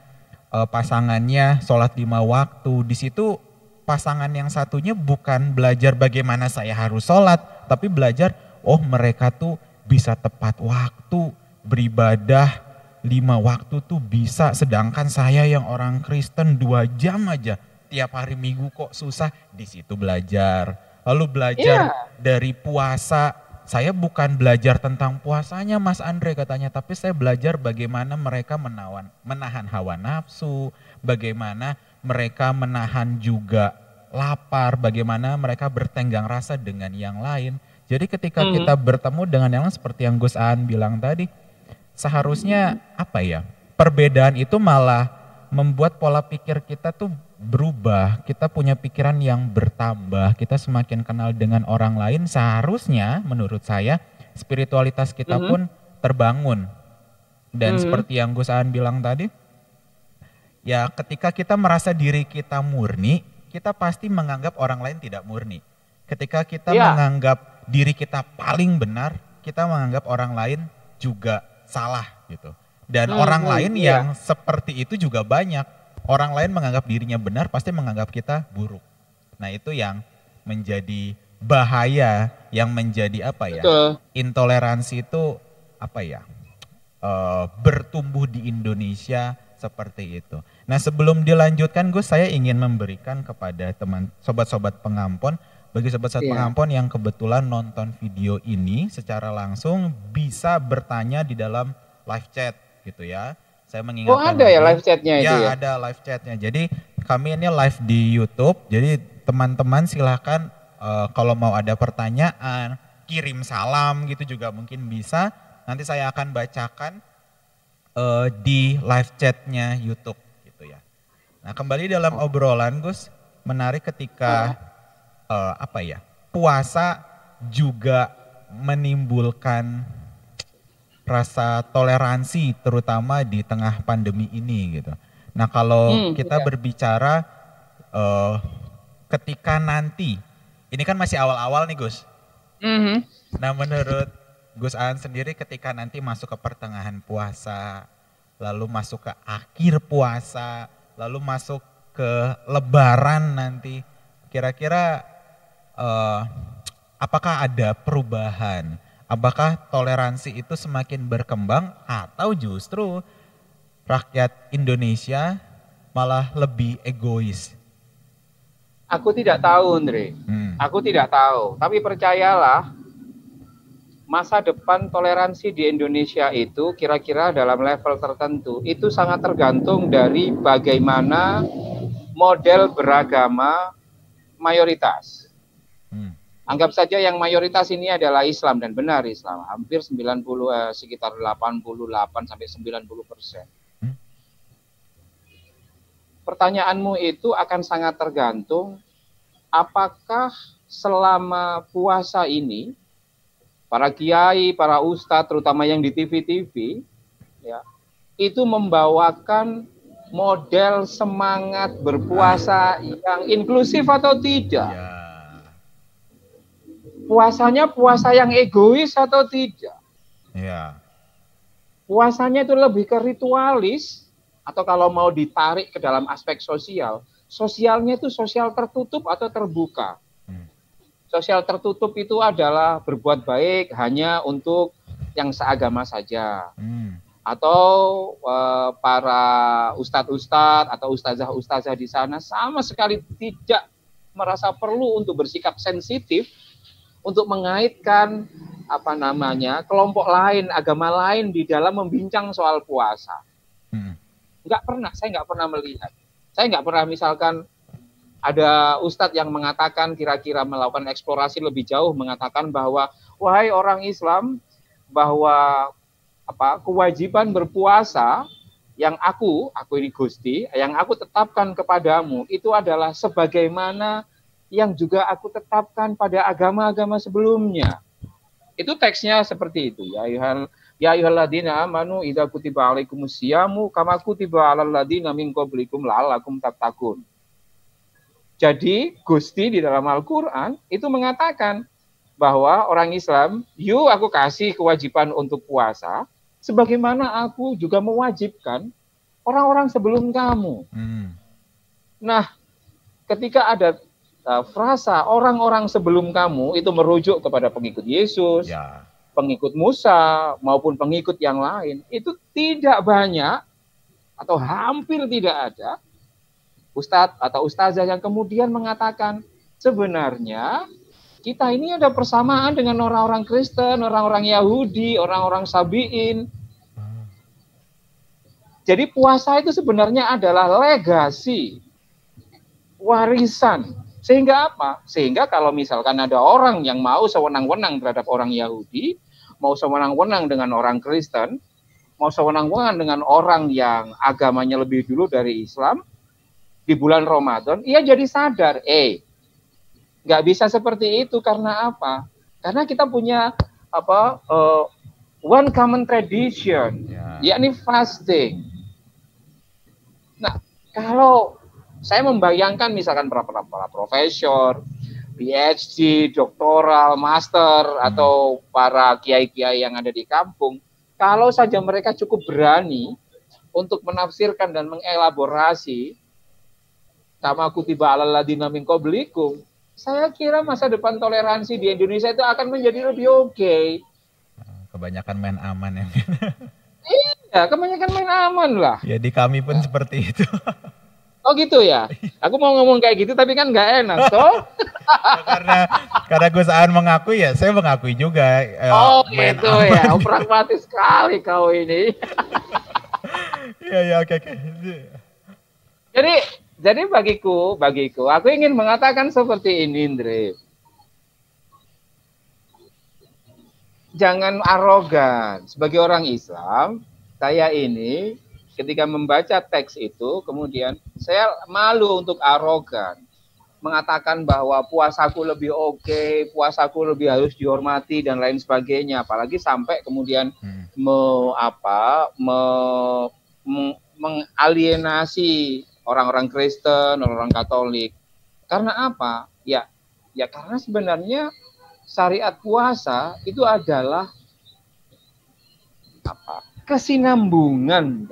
uh, pasangannya sholat lima waktu, di situ pasangan yang satunya bukan belajar bagaimana saya harus sholat, tapi belajar oh mereka tuh bisa tepat waktu beribadah lima waktu tuh bisa, sedangkan saya yang orang Kristen dua jam aja tiap hari minggu kok susah di situ belajar. Lalu belajar yeah. dari puasa saya bukan belajar tentang puasanya Mas Andre katanya, tapi saya belajar bagaimana mereka menawan, menahan hawa nafsu, bagaimana mereka menahan juga lapar, bagaimana mereka bertenggang rasa dengan yang lain. Jadi ketika hmm. kita bertemu dengan yang lain seperti yang Gus An bilang tadi, seharusnya apa ya, perbedaan itu malah membuat pola pikir kita tuh berubah, kita punya pikiran yang bertambah, kita semakin kenal dengan orang lain, seharusnya menurut saya spiritualitas kita mm -hmm. pun terbangun. Dan mm -hmm. seperti yang Gus An bilang tadi, ya ketika kita merasa diri kita murni, kita pasti menganggap orang lain tidak murni. Ketika kita yeah. menganggap diri kita paling benar, kita menganggap orang lain juga salah gitu. Dan hmm, orang lain iya. yang seperti itu juga banyak orang lain menganggap dirinya benar pasti menganggap kita buruk. Nah itu yang menjadi bahaya, yang menjadi apa ya? Betul. Intoleransi itu apa ya? Uh, bertumbuh di Indonesia seperti itu. Nah sebelum dilanjutkan Gus, saya ingin memberikan kepada teman sobat-sobat pengampon bagi sobat saat yeah. pengampun yang kebetulan nonton video ini secara langsung bisa bertanya di dalam live chat gitu ya. Saya mengingatkan. Oh ada ya live chatnya itu ya? Ya ada live chatnya. Jadi kami ini live di YouTube. Jadi teman-teman silahkan uh, kalau mau ada pertanyaan, kirim salam gitu juga mungkin bisa. Nanti saya akan bacakan uh, di live chatnya YouTube gitu ya. Nah kembali dalam oh. obrolan Gus, menarik ketika oh. uh, apa ya puasa juga menimbulkan rasa toleransi terutama di tengah pandemi ini gitu. Nah kalau hmm, kita iya. berbicara uh, ketika nanti, ini kan masih awal-awal nih Gus. Mm -hmm. Nah menurut Gus An sendiri ketika nanti masuk ke pertengahan puasa, lalu masuk ke akhir puasa, lalu masuk ke Lebaran nanti, kira-kira uh, apakah ada perubahan? Apakah toleransi itu semakin berkembang atau justru rakyat Indonesia malah lebih egois? Aku tidak tahu, Andre. Hmm. Aku tidak tahu. Tapi percayalah, masa depan toleransi di Indonesia itu kira-kira dalam level tertentu itu sangat tergantung dari bagaimana model beragama mayoritas. Anggap saja yang mayoritas ini adalah Islam dan benar Islam, hampir 90 eh, sekitar 88 sampai 90 persen. Hmm? Pertanyaanmu itu akan sangat tergantung apakah selama puasa ini para kiai, para ustadz, terutama yang di TV-TV, ya, itu membawakan model semangat berpuasa yang inklusif atau tidak. Ya puasanya puasa yang egois atau tidak? Ya. Puasanya itu lebih ke ritualis atau kalau mau ditarik ke dalam aspek sosial, sosialnya itu sosial tertutup atau terbuka. Hmm. Sosial tertutup itu adalah berbuat baik hanya untuk yang seagama saja. Hmm. Atau uh, para ustadz-ustadz atau ustazah-ustazah di sana sama sekali tidak merasa perlu untuk bersikap sensitif untuk mengaitkan apa namanya kelompok lain, agama lain di dalam membincang soal puasa. Hmm. Nggak pernah, saya nggak pernah melihat. Saya nggak pernah misalkan ada ustadz yang mengatakan kira-kira melakukan eksplorasi lebih jauh mengatakan bahwa wahai orang Islam bahwa apa kewajiban berpuasa yang aku, aku ini Gusti, yang aku tetapkan kepadamu itu adalah sebagaimana yang juga aku tetapkan pada agama-agama sebelumnya. Itu teksnya seperti itu ya ayuhal ya ayyuhalladzina amanu idza kutiba alaikumus syamu kama kutiba alal ladzina min qablikum la'allakum tattaqun. Jadi Gusti di dalam Al-Qur'an itu mengatakan bahwa orang Islam, yuk aku kasih kewajiban untuk puasa sebagaimana aku juga mewajibkan orang-orang sebelum kamu. Hmm. Nah, ketika ada uh, frasa orang-orang sebelum kamu itu merujuk kepada pengikut Yesus, ya. pengikut Musa maupun pengikut yang lain, itu tidak banyak atau hampir tidak ada ustadz atau ustazah yang kemudian mengatakan sebenarnya kita ini ada persamaan dengan orang-orang Kristen, orang-orang Yahudi, orang-orang Sabiin. Jadi puasa itu sebenarnya adalah legasi, warisan sehingga apa? Sehingga kalau misalkan ada orang yang mau sewenang-wenang terhadap orang Yahudi, mau sewenang-wenang dengan orang Kristen, mau sewenang-wenang dengan orang yang agamanya lebih dulu dari Islam, di bulan Ramadan, ia jadi sadar, eh, nggak bisa seperti itu karena apa? Karena kita punya apa uh, one common tradition, ya. yakni fasting. Nah, kalau saya membayangkan misalkan para, para, para profesor, PhD, doktoral, master, atau para kiai-kiai yang ada di kampung, kalau saja mereka cukup berani untuk menafsirkan dan mengelaborasi sama kutiba ala ladina min qablikum, saya kira masa depan toleransi di Indonesia itu akan menjadi lebih oke. Okay. Kebanyakan main aman ya. iya, kebanyakan main aman lah. Ya di kami pun seperti itu. Oh gitu ya. Aku mau ngomong kayak gitu tapi kan nggak enak, toh. karena karena Gus Aan mengakui ya, saya mengakui juga. Ya, oh gitu ya, oh, pragmatis sekali kau ini. Iya iya oke oke. Jadi jadi bagiku bagiku aku ingin mengatakan seperti ini, Indri. Jangan arogan. Sebagai orang Islam, saya ini ketika membaca teks itu kemudian saya malu untuk arogan mengatakan bahwa puasaku lebih oke, okay, puasaku lebih harus dihormati dan lain sebagainya, apalagi sampai kemudian hmm. me, apa me, me, mengalienasi orang-orang Kristen, orang-orang Katolik. Karena apa? Ya, ya karena sebenarnya syariat puasa itu adalah apa? Kesinambungan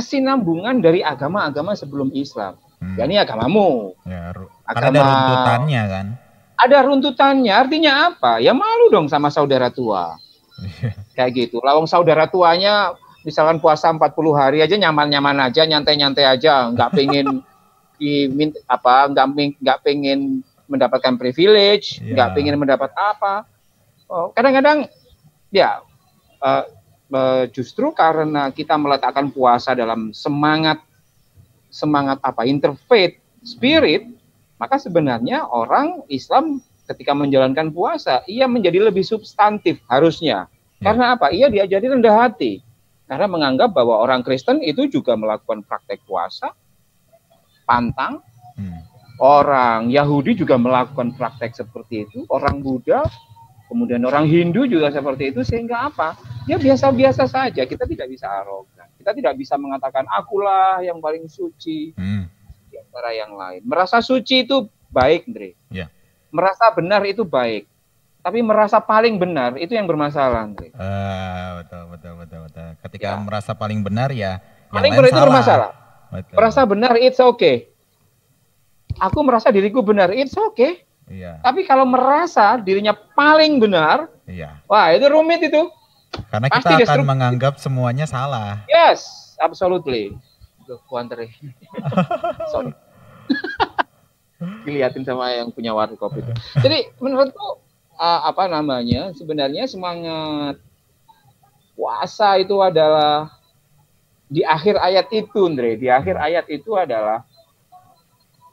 kesinambungan dari agama-agama sebelum Islam. Hmm. Ya ini agamamu. Ya, Agama, ada runtutannya kan. Ada runtutannya, artinya apa? Ya malu dong sama saudara tua. Iya. Kayak gitu. Lawang saudara tuanya misalkan puasa 40 hari aja nyaman-nyaman aja, nyantai-nyantai aja, nggak pengen diminta apa, nggak nggak pengen mendapatkan privilege, nggak yeah. pengen mendapat apa. Oh, kadang-kadang ya uh, justru karena kita meletakkan puasa dalam semangat semangat apa interfaith spirit maka sebenarnya orang Islam ketika menjalankan puasa ia menjadi lebih substantif harusnya. Ya. karena apa? Ia diajari rendah hati. Karena menganggap bahwa orang Kristen itu juga melakukan praktek puasa pantang. Hmm. orang Yahudi juga melakukan praktek seperti itu. Orang Buddha kemudian orang Hindu juga seperti itu sehingga apa? Ya biasa-biasa saja kita tidak bisa arogan. Kita tidak bisa mengatakan akulah yang paling suci. Hmm. di antara yang lain. Merasa suci itu baik Andre. Yeah. merasa benar itu baik. Tapi merasa paling benar itu yang bermasalah Andre. Uh, betul betul betul betul. Ketika ya. merasa paling benar ya paling benar itu bermasalah. Betul. merasa benar it's okay. Aku merasa diriku benar it's okay Iya. Tapi kalau merasa dirinya paling benar, iya. wah itu rumit itu. Karena Pasti kita akan menganggap semuanya salah. Yes, absolutely. Tuh, kuantere. Sorry. Dilihatin sama yang punya warung kopi itu. Jadi menurutku uh, apa namanya? Sebenarnya semangat puasa itu adalah di akhir ayat itu, Andre. Di akhir ayat itu adalah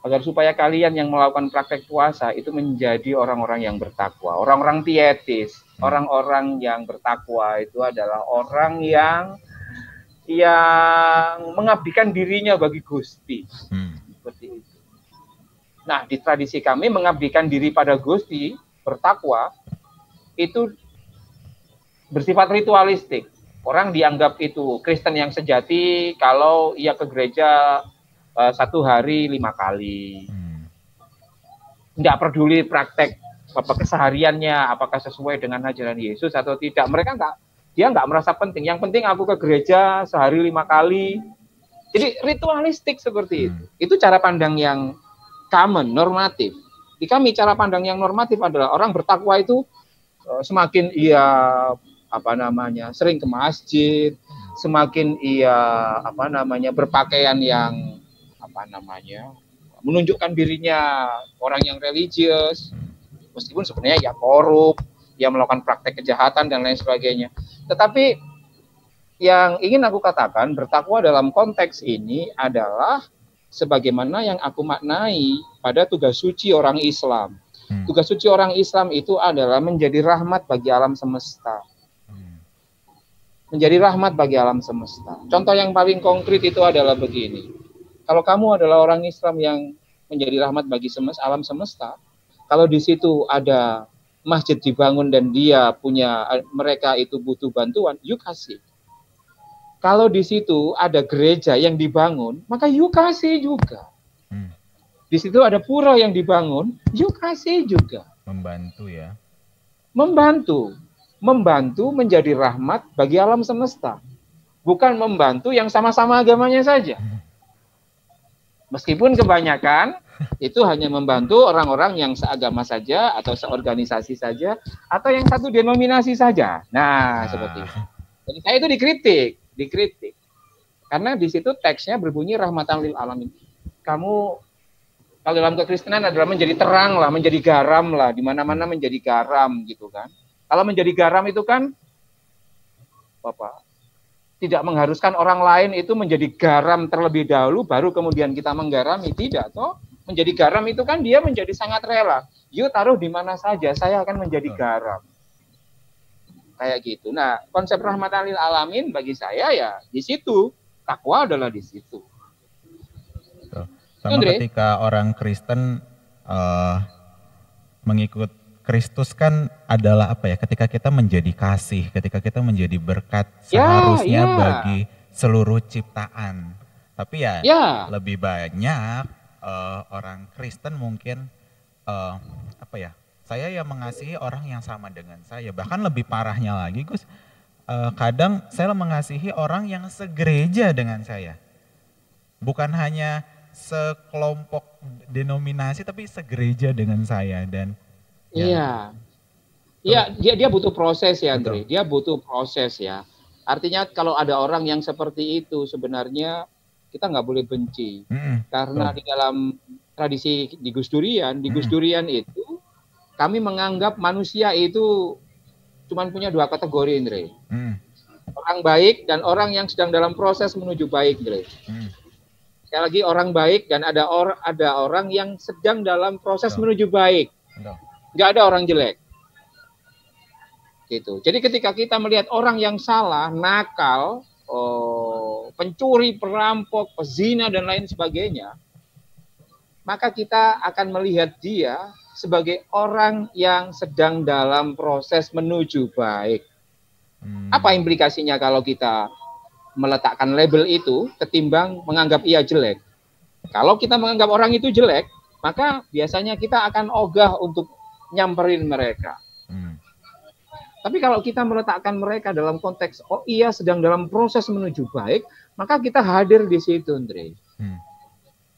agar supaya kalian yang melakukan praktek puasa itu menjadi orang-orang yang bertakwa, orang-orang pietis, hmm. orang-orang yang bertakwa itu adalah orang yang yang mengabdikan dirinya bagi Gusti. Hmm. Seperti itu. Nah, di tradisi kami mengabdikan diri pada Gusti, bertakwa itu bersifat ritualistik. Orang dianggap itu Kristen yang sejati kalau ia ke gereja uh, satu hari lima kali. Hmm. Nggak peduli praktek apa kesehariannya, apakah sesuai dengan ajaran Yesus atau tidak. Mereka nggak, dia nggak merasa penting. Yang penting aku ke gereja sehari lima kali. Jadi ritualistik seperti itu. Hmm. Itu cara pandang yang common, normatif. Di kami cara pandang yang normatif adalah orang bertakwa itu uh, semakin ia apa namanya sering ke masjid, semakin ia apa namanya berpakaian yang apa namanya menunjukkan dirinya orang yang religius meskipun sebenarnya ya korup dia melakukan praktek kejahatan dan lain sebagainya. Tetapi yang ingin aku katakan bertakwa dalam konteks ini adalah sebagaimana yang aku maknai pada tugas suci orang Islam. Hmm. tugas suci orang Islam itu adalah menjadi rahmat bagi alam semesta. Hmm. menjadi rahmat bagi alam semesta. Contoh yang paling konkret itu adalah begini kalau kamu adalah orang Islam yang menjadi rahmat bagi semesta, alam semesta, kalau di situ ada masjid dibangun dan dia punya mereka itu butuh bantuan, yuk kasih. Kalau di situ ada gereja yang dibangun, maka yuk kasih juga. Hmm. Di situ ada pura yang dibangun, yuk kasih juga. Membantu ya. Membantu. Membantu menjadi rahmat bagi alam semesta. Bukan membantu yang sama-sama agamanya saja. Meskipun kebanyakan itu hanya membantu orang-orang yang seagama saja atau seorganisasi saja atau yang satu denominasi saja. Nah, ah. seperti itu. Jadi saya itu dikritik, dikritik. Karena di situ teksnya berbunyi rahmatan lil alamin. Kamu Kalau dalam kekristenan adalah menjadi terang lah, menjadi garam lah, di mana-mana menjadi garam gitu kan. Kalau menjadi garam itu kan Bapak tidak mengharuskan orang lain itu menjadi garam terlebih dahulu baru kemudian kita menggarami tidak toh. Menjadi garam itu kan dia menjadi sangat rela. Yuk taruh di mana saja saya akan menjadi garam. Kayak gitu. Nah konsep rahmatan lil alamin bagi saya ya di situ. Takwa adalah di situ. Sama Andre? ketika orang Kristen uh, mengikut Kristus kan adalah apa ya? Ketika kita menjadi kasih, ketika kita menjadi berkat ya, seharusnya ya, ya. bagi seluruh ciptaan. Tapi ya, ya. lebih banyak uh, orang Kristen mungkin uh, apa ya? Saya yang mengasihi orang yang sama dengan saya. Bahkan lebih parahnya lagi, Gus. Uh, kadang saya mengasihi orang yang segereja dengan saya. Bukan hanya sekelompok denominasi, tapi segereja dengan saya dan Ya. Iya. Iya, dia dia butuh proses ya, Andre. Dia butuh proses ya. Artinya kalau ada orang yang seperti itu sebenarnya kita nggak boleh benci. Mm-hmm. Karena Betul. di dalam tradisi di Gus Durian, di Gus Durian itu kami menganggap manusia itu cuma punya dua kategori, Andre. Mm. Orang baik dan orang yang sedang dalam proses menuju baik, Andre. Mm. Sekali lagi orang baik dan ada or ada orang yang sedang dalam proses Betul. menuju baik. Betul nggak ada orang jelek. Gitu. Jadi ketika kita melihat orang yang salah, nakal, oh, pencuri, perampok, pezina dan lain sebagainya, maka kita akan melihat dia sebagai orang yang sedang dalam proses menuju baik. Hmm. Apa implikasinya kalau kita meletakkan label itu ketimbang menganggap ia jelek? Kalau kita menganggap orang itu jelek, maka biasanya kita akan ogah untuk nyamperin mereka. Hmm. Tapi kalau kita meletakkan mereka dalam konteks oh iya sedang dalam proses menuju baik, maka kita hadir di situ, Andre. Hmm.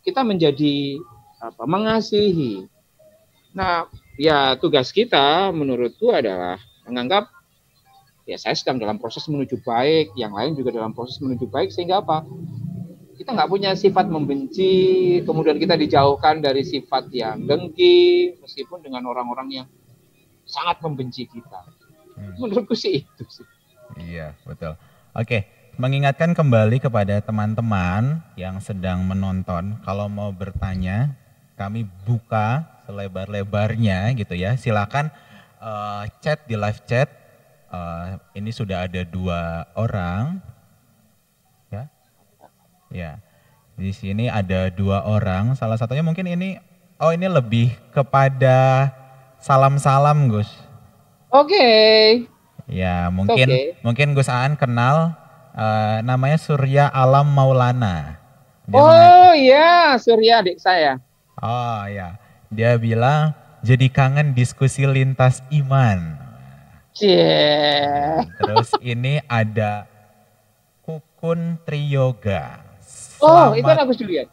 Kita menjadi apa? Mengasihi. Nah, ya tugas kita menurutku adalah menganggap ya saya sedang dalam proses menuju baik, yang lain juga dalam proses menuju baik sehingga apa? Kita nggak punya sifat membenci, kemudian kita dijauhkan dari sifat yang dengki, meskipun dengan orang-orang yang sangat membenci kita. Hmm. Menurutku sih itu sih. Iya, betul. Oke, mengingatkan kembali kepada teman-teman yang sedang menonton, kalau mau bertanya, kami buka selebar-lebarnya gitu ya. Silakan uh, chat di live chat. Uh, ini sudah ada dua orang Ya. Di sini ada dua orang, salah satunya mungkin ini oh ini lebih kepada salam-salam, Gus. Oke. Okay. Ya, mungkin okay. mungkin Gus Aan kenal uh, namanya Surya Alam Maulana. Dia oh iya, Surya adik saya. Oh iya. Dia bilang jadi kangen diskusi lintas iman. Yeah. Terus ini ada Kukun Triyoga. Oh, itu Agus Julian.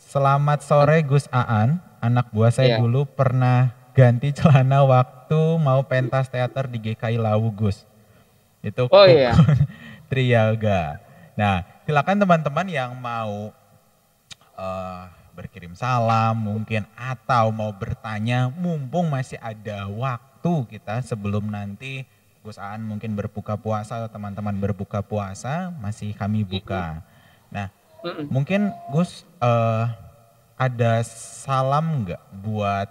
Selamat sore Gus Aan. Anak buah saya yeah. dulu pernah ganti celana waktu mau pentas teater di GKI Lawu Gus. Itu oh, iya. Triaga. Nah, silakan teman-teman yang mau uh, berkirim salam mungkin atau mau bertanya mumpung masih ada waktu kita sebelum nanti Gus Aan mungkin berbuka puasa atau teman-teman berbuka puasa masih kami buka. Nah, Mm-mm. Mungkin Gus uh, ada salam nggak buat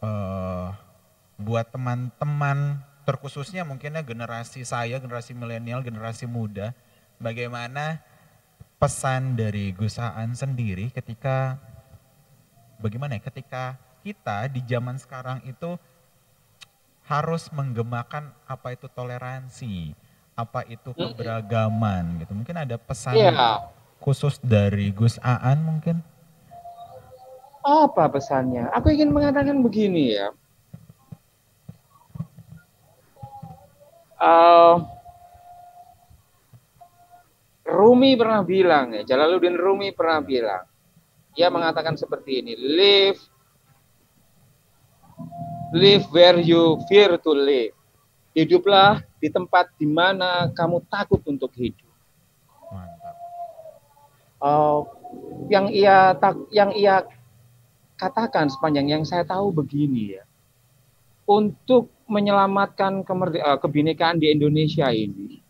uh, buat teman-teman terkhususnya mungkinnya generasi saya, generasi milenial, generasi muda, bagaimana pesan dari Gus Aan sendiri ketika bagaimana ya ketika kita di zaman sekarang itu harus menggemakan apa itu toleransi, apa itu keberagaman gitu. Mungkin ada pesan yeah. khusus dari Gus Aan mungkin? Apa pesannya? Aku ingin mengatakan begini ya. Uh, Rumi pernah bilang ya, Jalaluddin Rumi pernah bilang, dia mengatakan seperti ini, live, live where you fear to live. Hiduplah di tempat di mana kamu takut untuk hidup. Mantap. Uh, yang ia tak yang ia katakan sepanjang yang saya tahu begini ya. Untuk menyelamatkan uh, kebinekaan di Indonesia ini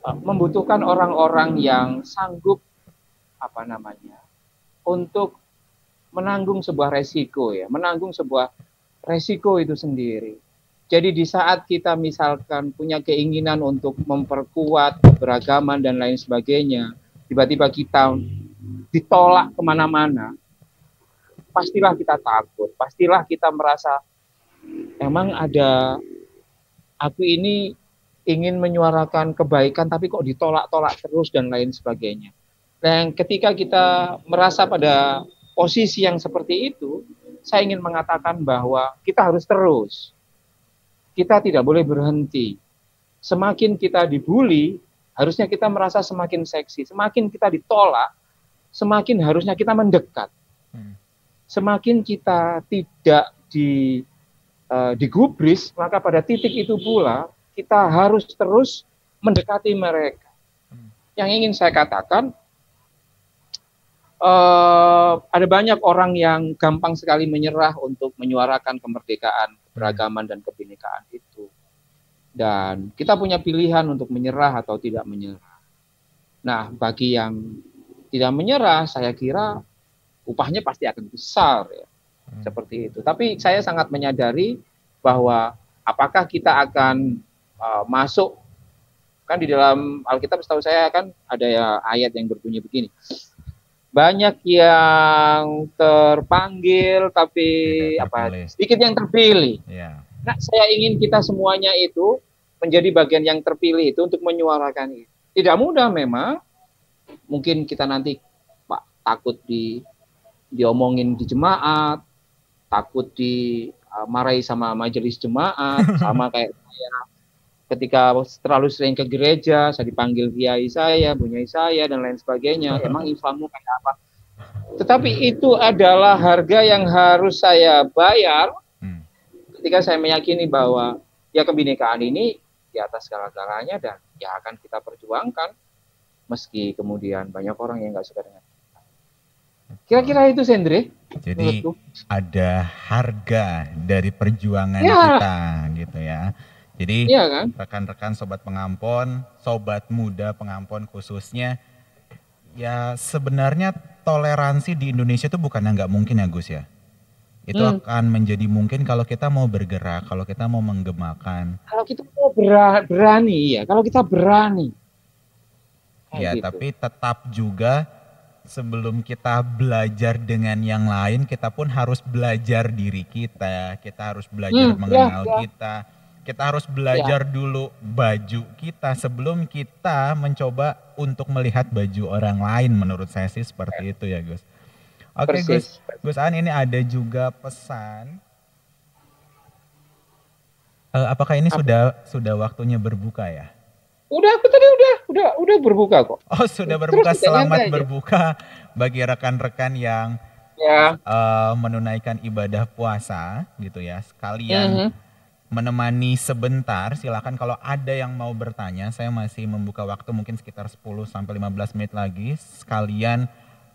uh, membutuhkan orang-orang yang sanggup apa namanya untuk menanggung sebuah resiko ya, menanggung sebuah resiko itu sendiri. Jadi di saat kita misalkan punya keinginan untuk memperkuat keberagaman dan lain sebagainya, tiba-tiba kita ditolak ke mana-mana, pastilah kita takut, pastilah kita merasa emang ada aku ini ingin menyuarakan kebaikan tapi kok ditolak-tolak terus dan lain sebagainya. Dan ketika kita merasa pada posisi yang seperti itu, saya ingin mengatakan bahwa kita harus terus kita tidak boleh berhenti. Semakin kita dibully, harusnya kita merasa semakin seksi. Semakin kita ditolak, semakin harusnya kita mendekat. Hmm. Semakin kita tidak di uh, digubris, maka pada titik itu pula kita harus terus mendekati mereka. Hmm. Yang ingin saya katakan, uh, ada banyak orang yang gampang sekali menyerah untuk menyuarakan kemerdekaan keragaman dan kebinekaan itu. Dan kita punya pilihan untuk menyerah atau tidak menyerah. Nah, bagi yang tidak menyerah, saya kira upahnya pasti akan besar ya. Hmm. Seperti itu. Tapi saya sangat menyadari bahwa apakah kita akan uh, masuk kan di dalam Alkitab setahu saya kan ada ya ayat yang berbunyi begini banyak yang terpanggil tapi apa sedikit yang terpilih. Ya. Nah, saya ingin kita semuanya itu menjadi bagian yang terpilih itu untuk menyuarakan itu. Tidak mudah memang. Mungkin kita nanti Pak takut di diomongin di jemaat, takut dimarahi uh, sama majelis jemaat, sama kayak saya ketika terlalu sering ke gereja, saya dipanggil kiai saya, bunyai saya dan lain sebagainya. Emang Islammu kayak apa? Tetapi itu adalah harga yang harus saya bayar hmm. ketika saya meyakini bahwa ya kebinekaan ini di atas segala-galanya dan ya akan kita perjuangkan meski kemudian banyak orang yang nggak suka dengan kita. Kira-kira itu Sendre. Jadi menurutku. ada harga dari perjuangan ya. kita gitu ya. Jadi iya kan? rekan-rekan sobat pengampon, sobat muda pengampon khususnya, ya sebenarnya toleransi di Indonesia itu bukan yang nggak mungkin ya Gus ya. Itu hmm. akan menjadi mungkin kalau kita mau bergerak, kalau kita mau menggemakan. Kalau kita mau berani ya, kalau kita berani. ya, gitu. tapi tetap juga sebelum kita belajar dengan yang lain, kita pun harus belajar diri kita, kita harus belajar hmm, mengenal ya, ya. kita kita harus belajar ya. dulu baju kita sebelum kita mencoba untuk melihat baju orang lain menurut saya sih seperti ya. itu ya Gus. Oke okay, Gus, Gus An ini ada juga pesan. Uh, apakah ini Apa? sudah sudah waktunya berbuka ya? Udah, aku tadi udah, udah, udah berbuka kok. Oh, sudah berbuka. Terus Selamat berbuka bagi rekan-rekan yang ya. uh, menunaikan ibadah puasa gitu ya. Sekalian uh -huh menemani sebentar. Silakan kalau ada yang mau bertanya, saya masih membuka waktu mungkin sekitar 10 sampai 15 menit lagi sekalian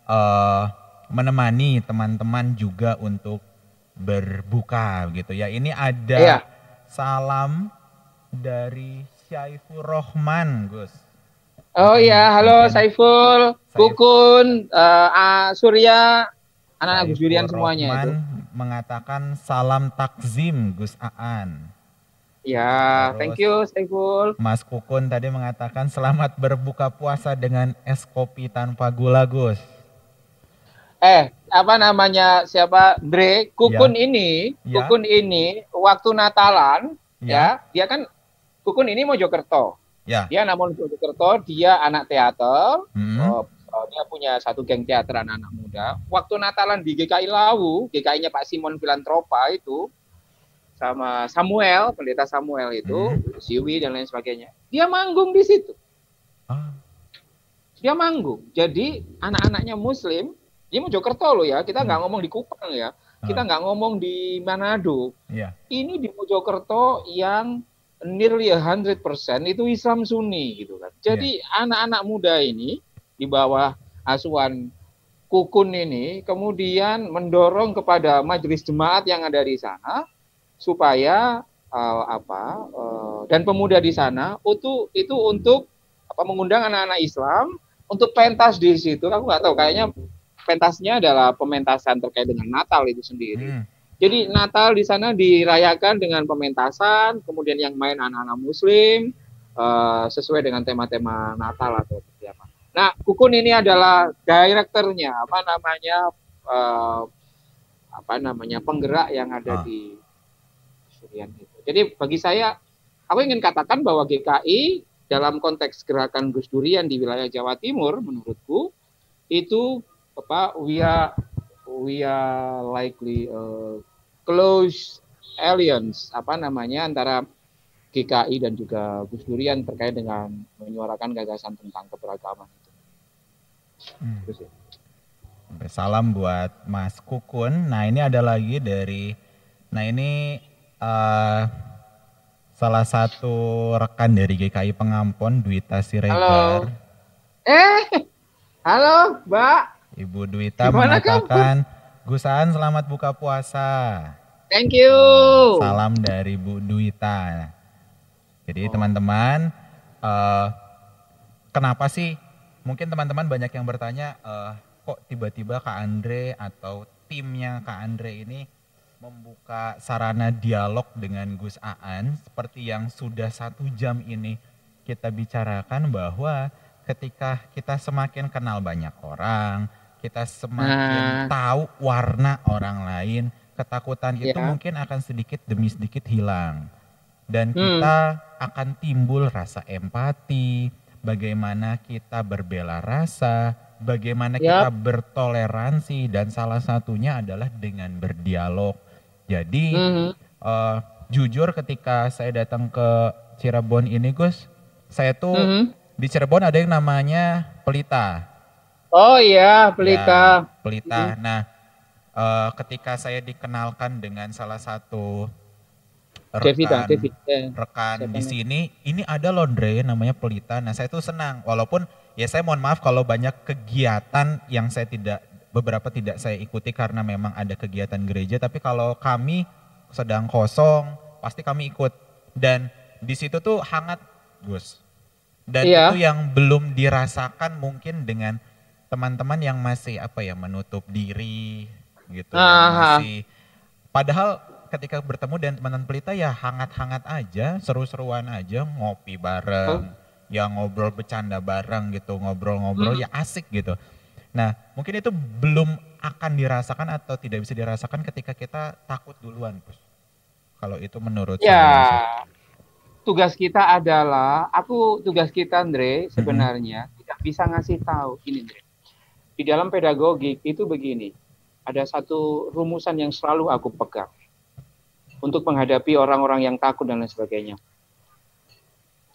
uh, menemani teman-teman juga untuk berbuka gitu ya. Ini ada iya. salam dari Syaiful Rohman, Gus. Oh iya, halo Saiful, Kukun, uh, Surya, anak-anak Gus Durian semuanya itu mengatakan salam takzim Gus Aan. Ya, Terus, thank you Saiful. Mas Kukun tadi mengatakan selamat berbuka puasa dengan es kopi tanpa gula Gus. Eh, apa namanya siapa Dre? Kukun ya. ini, ya. Kukun ini waktu Natalan ya. ya, dia kan Kukun ini Mojokerto. Ya. Dia namun Mojokerto, dia anak teater. Hmm. Dia punya satu geng teater anak-anak muda. Waktu Natalan di GKI Lawu, GKI-nya Pak Simon Filantropa itu, sama Samuel, pendeta Samuel itu, hmm. Siwi dan lain sebagainya. Dia manggung di situ. Ah. Dia manggung. Jadi anak-anaknya Muslim, ini Mojokerto loh ya, kita nggak hmm. ngomong di Kupang ya, kita ah. nggak ngomong di Manado. Yeah. Ini di Mojokerto yang nearly 100% itu Islam Sunni gitu kan. Jadi iya. anak-anak yeah. muda ini di bawah asuhan Kukun ini kemudian mendorong kepada majelis jemaat yang ada di sana supaya uh, apa uh, dan pemuda di sana itu itu untuk apa mengundang anak-anak Islam untuk pentas di situ. Aku nggak tahu kayaknya pentasnya adalah pementasan terkait dengan Natal itu sendiri. Hmm. Jadi Natal di sana dirayakan dengan pementasan, kemudian yang main anak-anak Muslim uh, sesuai dengan tema-tema Natal atau. Nah, Kukun ini adalah direkturnya, apa namanya, uh, apa namanya penggerak yang ada ah. di Surian itu. Jadi bagi saya, aku ingin katakan bahwa GKI dalam konteks gerakan Gus Durian di wilayah Jawa Timur, menurutku itu apa, we are we are likely uh, close alliance, apa namanya antara GKI dan juga Gus Durian terkait dengan menyuarakan gagasan tentang keberagaman Hmm. Salam buat Mas Kukun. Nah ini ada lagi dari, nah ini uh, salah satu rekan dari GKI Pengampon, Dwita Siregar. Halo. Eh, halo Mbak. Ibu Dwita Gimana mengatakan, Gusaan selamat buka puasa. Thank you. Salam dari Bu Dwita. Jadi oh. teman-teman, oh. uh, kenapa sih mungkin teman-teman banyak yang bertanya uh, kok tiba-tiba Kak Andre atau timnya Kak Andre ini membuka sarana dialog dengan Gus Aan seperti yang sudah satu jam ini kita bicarakan bahwa ketika kita semakin kenal banyak orang, kita semakin nah. tahu warna orang lain, ketakutan yeah. itu ya. mungkin akan sedikit demi sedikit hilang. Dan hmm. kita akan timbul rasa empati, bagaimana kita berbela rasa, bagaimana yep. kita bertoleransi dan salah satunya adalah dengan berdialog. Jadi mm -hmm. uh, jujur ketika saya datang ke Cirebon ini Gus, saya tuh mm -hmm. di Cirebon ada yang namanya pelita. Oh iya, pelita. Ya, pelita. Mm -hmm. Nah, uh, ketika saya dikenalkan dengan salah satu rekan, David, eh, rekan di sini ini ada laundry namanya Pelita. Nah saya tuh senang walaupun ya saya mohon maaf kalau banyak kegiatan yang saya tidak beberapa tidak saya ikuti karena memang ada kegiatan gereja. Tapi kalau kami sedang kosong pasti kami ikut dan di situ tuh hangat Gus. Dan iya. itu yang belum dirasakan mungkin dengan teman-teman yang masih apa ya menutup diri gitu, masih padahal ketika bertemu dengan teman-teman pelita ya hangat-hangat aja, seru-seruan aja, ngopi bareng, oh. ya ngobrol bercanda bareng gitu, ngobrol-ngobrol hmm. ya asik gitu. Nah mungkin itu belum akan dirasakan atau tidak bisa dirasakan ketika kita takut duluan, Gus. Kalau itu menurut ya, saya. Tugas kita adalah, aku tugas kita Andre sebenarnya hmm. tidak bisa ngasih tahu ini Andre. Di dalam pedagogik itu begini, ada satu rumusan yang selalu aku pegang untuk menghadapi orang-orang yang takut dan lain sebagainya.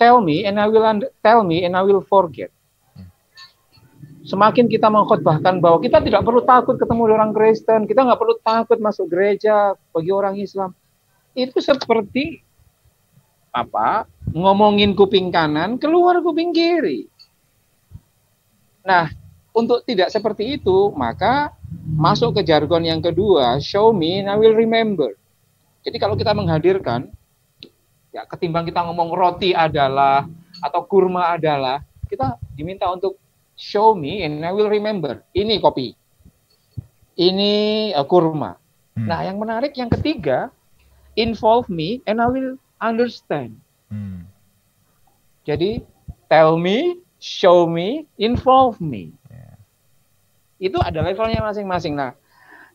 Tell me and I will tell me and I will forget. Semakin kita mengkhotbahkan bahwa kita tidak perlu takut ketemu orang Kristen, kita nggak perlu takut masuk gereja bagi orang Islam. Itu seperti apa? Ngomongin kuping kanan, keluar kuping kiri. Nah, untuk tidak seperti itu, maka masuk ke jargon yang kedua, show me and I will remember. Jadi kalau kita menghadirkan, ya ketimbang kita ngomong roti adalah atau kurma adalah, kita diminta untuk show me and I will remember. Ini kopi, ini uh, kurma. Hmm. Nah yang menarik yang ketiga, involve me and I will understand. Hmm. Jadi tell me, show me, involve me. Yeah. Itu ada levelnya masing-masing. Nah,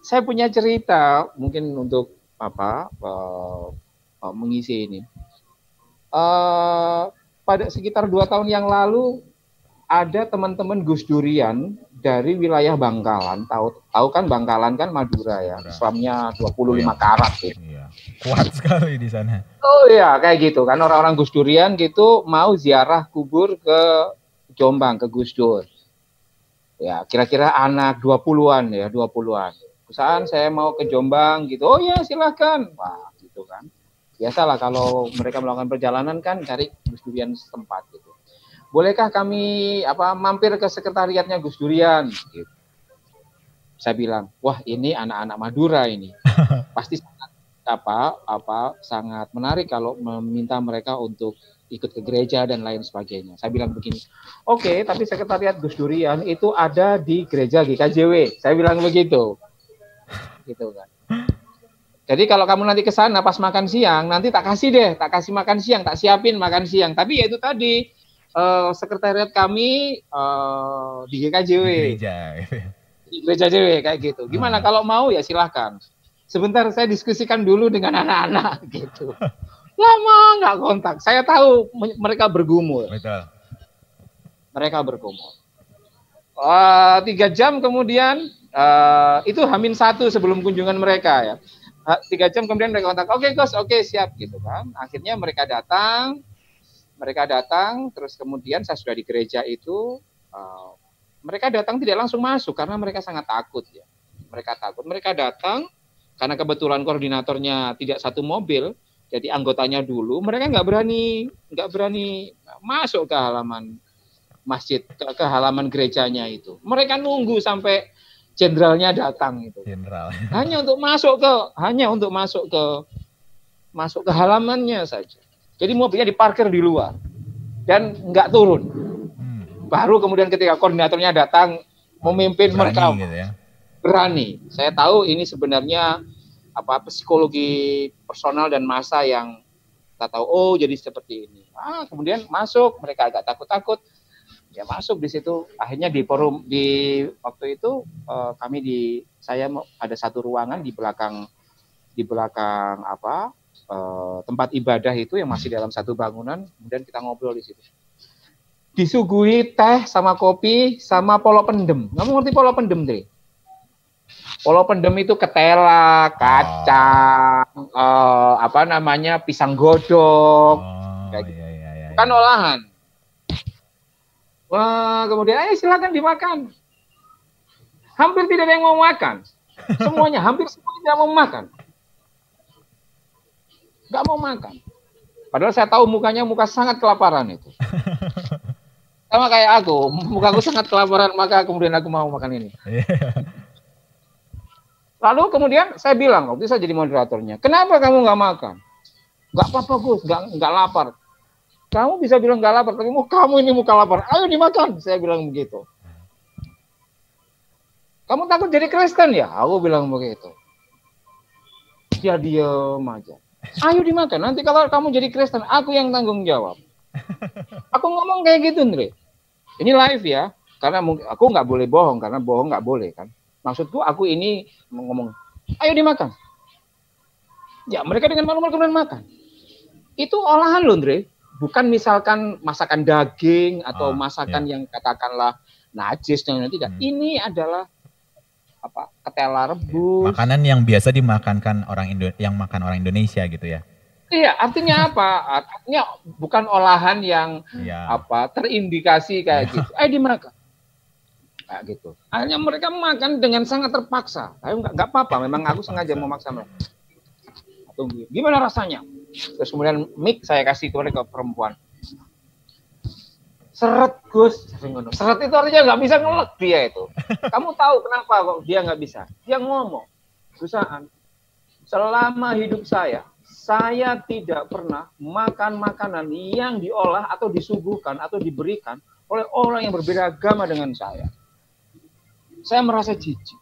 saya punya cerita mungkin untuk apa uh, uh, mengisi ini. Uh, pada sekitar dua tahun yang lalu ada teman-teman Gus Durian dari wilayah Bangkalan. Tahu tahu kan Bangkalan kan Madura ya. Islamnya 25 oh, iya. karat gitu. Iya. Kuat sekali di sana. Oh iya, kayak gitu kan orang-orang Gus Durian gitu mau ziarah kubur ke Jombang ke Gus Dur. Ya, kira-kira anak 20-an ya, 20-an perusahaan saya mau ke Jombang gitu oh ya silahkan wah gitu kan biasalah kalau mereka melakukan perjalanan kan cari Gus Durian setempat gitu bolehkah kami apa mampir ke sekretariatnya Gus Durian? Gitu. Saya bilang, wah ini anak-anak Madura ini pasti sangat apa apa sangat menarik kalau meminta mereka untuk ikut ke gereja dan lain sebagainya. Saya bilang begini, oke, okay, tapi sekretariat Gus Durian itu ada di gereja GKJW. Saya bilang begitu, gitu kan. Jadi kalau kamu nanti ke sana pas makan siang, nanti tak kasih deh, tak kasih makan siang, tak siapin makan siang. Tapi ya itu tadi uh, sekretariat kami uh, di GKJW. Gereja. Di gereja JW kayak gitu. Gimana hmm. kalau mau ya silahkan. Sebentar saya diskusikan dulu dengan anak-anak gitu. Lama nggak kontak. Saya tahu mereka bergumul. Betul. Mereka bergumul. Uh, tiga jam kemudian uh, itu hamin satu sebelum kunjungan mereka ya. Tiga jam kemudian mereka kontak oke okay, Gus oke okay, siap gitu kan. Akhirnya mereka datang mereka datang terus kemudian saya sudah di gereja itu uh, mereka datang tidak langsung masuk karena mereka sangat takut ya. Mereka takut. Mereka datang karena kebetulan koordinatornya tidak satu mobil jadi anggotanya dulu mereka nggak berani nggak berani masuk ke halaman masjid ke, ke halaman gerejanya itu. Mereka nunggu sampai jenderalnya datang itu. Jenderal. Hanya untuk masuk ke hanya untuk masuk ke masuk ke halamannya saja. Jadi mobilnya diparkir di luar dan nggak turun. Hmm. Baru kemudian ketika koordinatornya datang memimpin berani mereka gitu ya. berani. Saya tahu ini sebenarnya apa psikologi personal dan masa yang kita tahu oh jadi seperti ini. Ah, kemudian masuk mereka agak takut-takut ya masuk di situ. Akhirnya di forum di waktu itu uh, kami di saya ada satu ruangan di belakang di belakang apa uh, tempat ibadah itu yang masih dalam satu bangunan kemudian kita ngobrol di situ. Disuguhi teh sama kopi sama polo pendem. Kamu ngerti polo pendem deh polo pendem itu ketela kacang uh, apa namanya pisang godok. Oh, kayak gitu. iya, iya, iya. bukan olahan Wah, kemudian ayo silakan dimakan. Hampir tidak ada yang mau makan. Semuanya, hampir semuanya tidak mau makan. Gak mau makan. Padahal saya tahu mukanya muka sangat kelaparan itu. Sama kayak aku, muka aku sangat kelaparan, maka kemudian aku mau makan ini. Lalu kemudian saya bilang, waktu saya jadi moderatornya, kenapa kamu nggak makan? Gak apa-apa Gus, nggak nggak lapar. Kamu bisa bilang gak lapar, tapi kamu ini muka lapar. Ayo dimakan, saya bilang begitu. Kamu takut jadi Kristen ya? Aku bilang begitu. Dia diam aja. Ayo dimakan. Nanti kalau kamu jadi Kristen, aku yang tanggung jawab. Aku ngomong kayak gitu, Andre. Ini live ya, karena aku nggak boleh bohong, karena bohong nggak boleh kan. Maksudku, aku ini ngomong, ayo dimakan. Ya, mereka dengan malu-malu kemudian makan. Itu olahan loh, Andre bukan misalkan masakan daging atau ah, masakan ya. yang katakanlah najis dan tidak. Hmm. Ini adalah apa? ketela rebus. Makanan yang biasa dimakankan orang Indo yang makan orang Indonesia gitu ya. Iya, artinya apa? Artinya bukan olahan yang ya. apa terindikasi kayak gitu. Eh dimakan. Kayak gitu. Hanya mereka makan dengan sangat terpaksa. Tapi nggak apa-apa, memang aku sengaja memaksa mereka. Tunggu. Gimana rasanya? Terus kemudian mic saya kasih ke mereka perempuan. Seret Gus, seret itu artinya nggak bisa ngelek dia itu. Kamu tahu kenapa kok dia nggak bisa? Dia ngomong, Susahan, selama hidup saya, saya tidak pernah makan makanan yang diolah atau disuguhkan atau diberikan oleh orang yang berbeda agama dengan saya. Saya merasa jijik.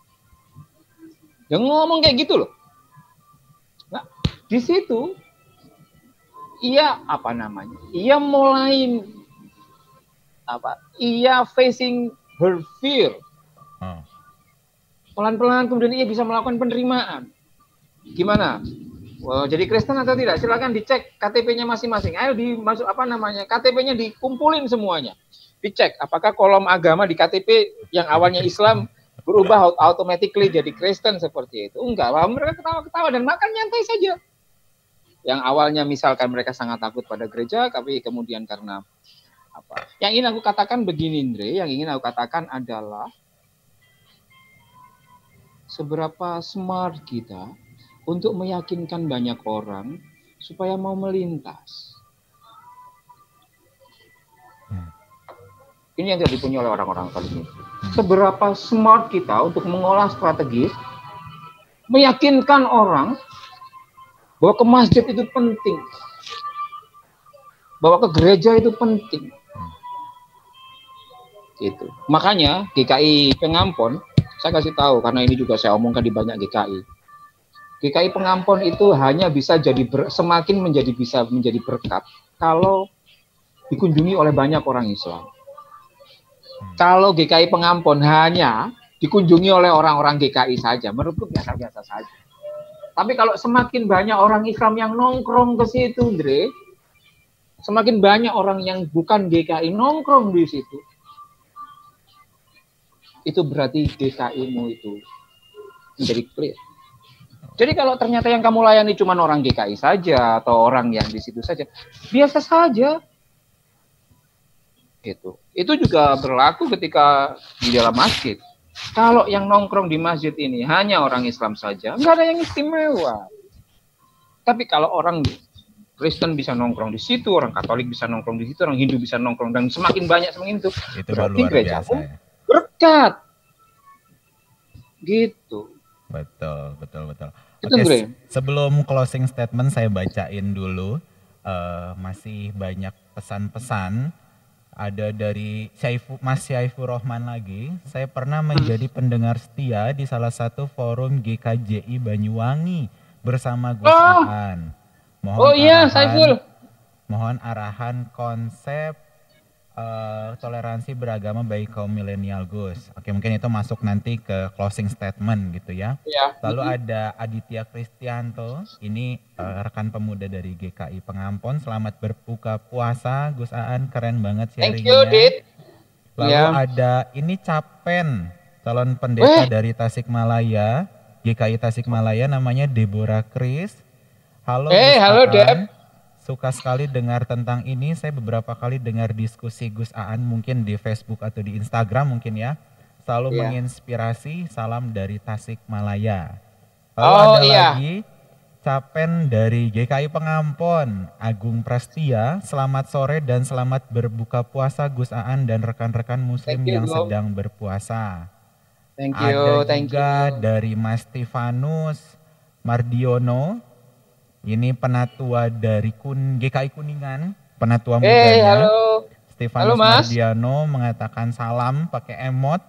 Dia ngomong kayak gitu loh. Nah, di situ ia apa namanya? Ia mulai apa? Ia facing her fear. Hmm. Pelan-pelan kemudian ia bisa melakukan penerimaan. Gimana? Well, jadi Kristen atau tidak? Silakan dicek KTP-nya masing-masing. Ayo dimasuk apa namanya? KTP-nya dikumpulin semuanya. Dicek apakah kolom agama di KTP yang awalnya Islam berubah automatically jadi Kristen seperti itu. Enggak, mereka ketawa-ketawa dan makan nyantai saja yang awalnya misalkan mereka sangat takut pada gereja, tapi kemudian karena apa? Yang ingin aku katakan begini, Andre, yang ingin aku katakan adalah seberapa smart kita untuk meyakinkan banyak orang supaya mau melintas. Hmm. Ini yang tidak dipunyai oleh orang-orang kali ini. Seberapa smart kita untuk mengolah strategi, meyakinkan orang bahwa ke masjid itu penting, bahwa ke gereja itu penting. Gitu. Makanya GKI Pengampon, saya kasih tahu karena ini juga saya omongkan di banyak GKI. GKI Pengampon itu hanya bisa jadi ber, semakin menjadi bisa menjadi berkat kalau dikunjungi oleh banyak orang Islam. Kalau GKI Pengampun hanya dikunjungi oleh orang-orang GKI saja, menurutku biasa-biasa saja. Tapi kalau semakin banyak orang Islam yang nongkrong ke situ, Andre, semakin banyak orang yang bukan GKI nongkrong di situ, itu berarti GKI-mu itu menjadi clear. Jadi kalau ternyata yang kamu layani cuma orang GKI saja atau orang yang di situ saja, biasa saja. Itu. Itu juga berlaku ketika di dalam masjid. Kalau yang nongkrong di masjid ini hanya orang Islam saja, nggak ada yang istimewa. Tapi kalau orang Kristen bisa nongkrong di situ, orang Katolik bisa nongkrong di situ, orang Hindu bisa nongkrong dan semakin banyak semakin itu, itu berarti gereja ya. berkat. Gitu. Betul, betul, betul. Oke, okay, sebelum closing statement saya bacain dulu uh, masih banyak pesan-pesan ada dari Syaifu, Mas Syaifur Rohman lagi. Saya pernah menjadi pendengar setia di salah satu forum GKJI Banyuwangi bersama Gus oh. Aan. Mohon oh iya, Saiful. Mohon arahan konsep uh, toleransi beragama bagi kaum milenial Gus. Oke, mungkin itu masuk nanti ke closing statement gitu ya. ya. Lalu ada Aditya Kristianto, ini uh, rekan pemuda dari GKI Pengampon. Selamat berbuka puasa, Gus Aan, keren banget sharingnya. Thank you, Dit. Lalu ya. ada ini Capen, calon pendeta Weh. dari Tasikmalaya, GKI Tasikmalaya namanya Deborah Kris. Halo, hey, halo Deb. Suka sekali dengar tentang ini. Saya beberapa kali dengar diskusi Gus Aan mungkin di Facebook atau di Instagram mungkin ya. Selalu yeah. menginspirasi. Salam dari Tasikmalaya. Lalu oh, ada iya. lagi Capen dari GKI Pengampon, Agung Prastia. Selamat sore dan selamat berbuka puasa Gus Aan dan rekan-rekan muslim you, yang bro. sedang berpuasa. Thank you, Ada thank juga you. dari Mas Stefanus Mardiono, ini penatua dari Kun, GKI Kuningan, penatua hey, mudanya. halo. Stefanus Mardiano mengatakan salam pakai emot.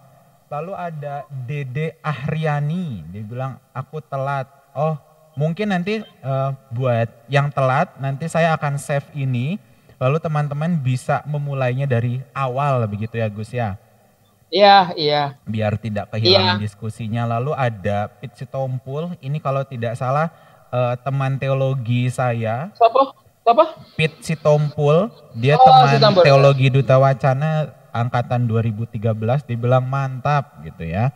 Lalu ada Dede Ahriani, dia bilang aku telat. Oh, mungkin nanti uh, buat yang telat nanti saya akan save ini. Lalu teman-teman bisa memulainya dari awal begitu ya Gus ya. Iya, iya. Biar tidak kehilangan iya. diskusinya. Lalu ada Pitsi Tompul, ini kalau tidak salah uh, teman teologi saya. Siapa? Siapa? Pit Sitompul, dia oh, teman Sitompul. teologi Duta Wacana angkatan 2013 dibilang mantap gitu ya.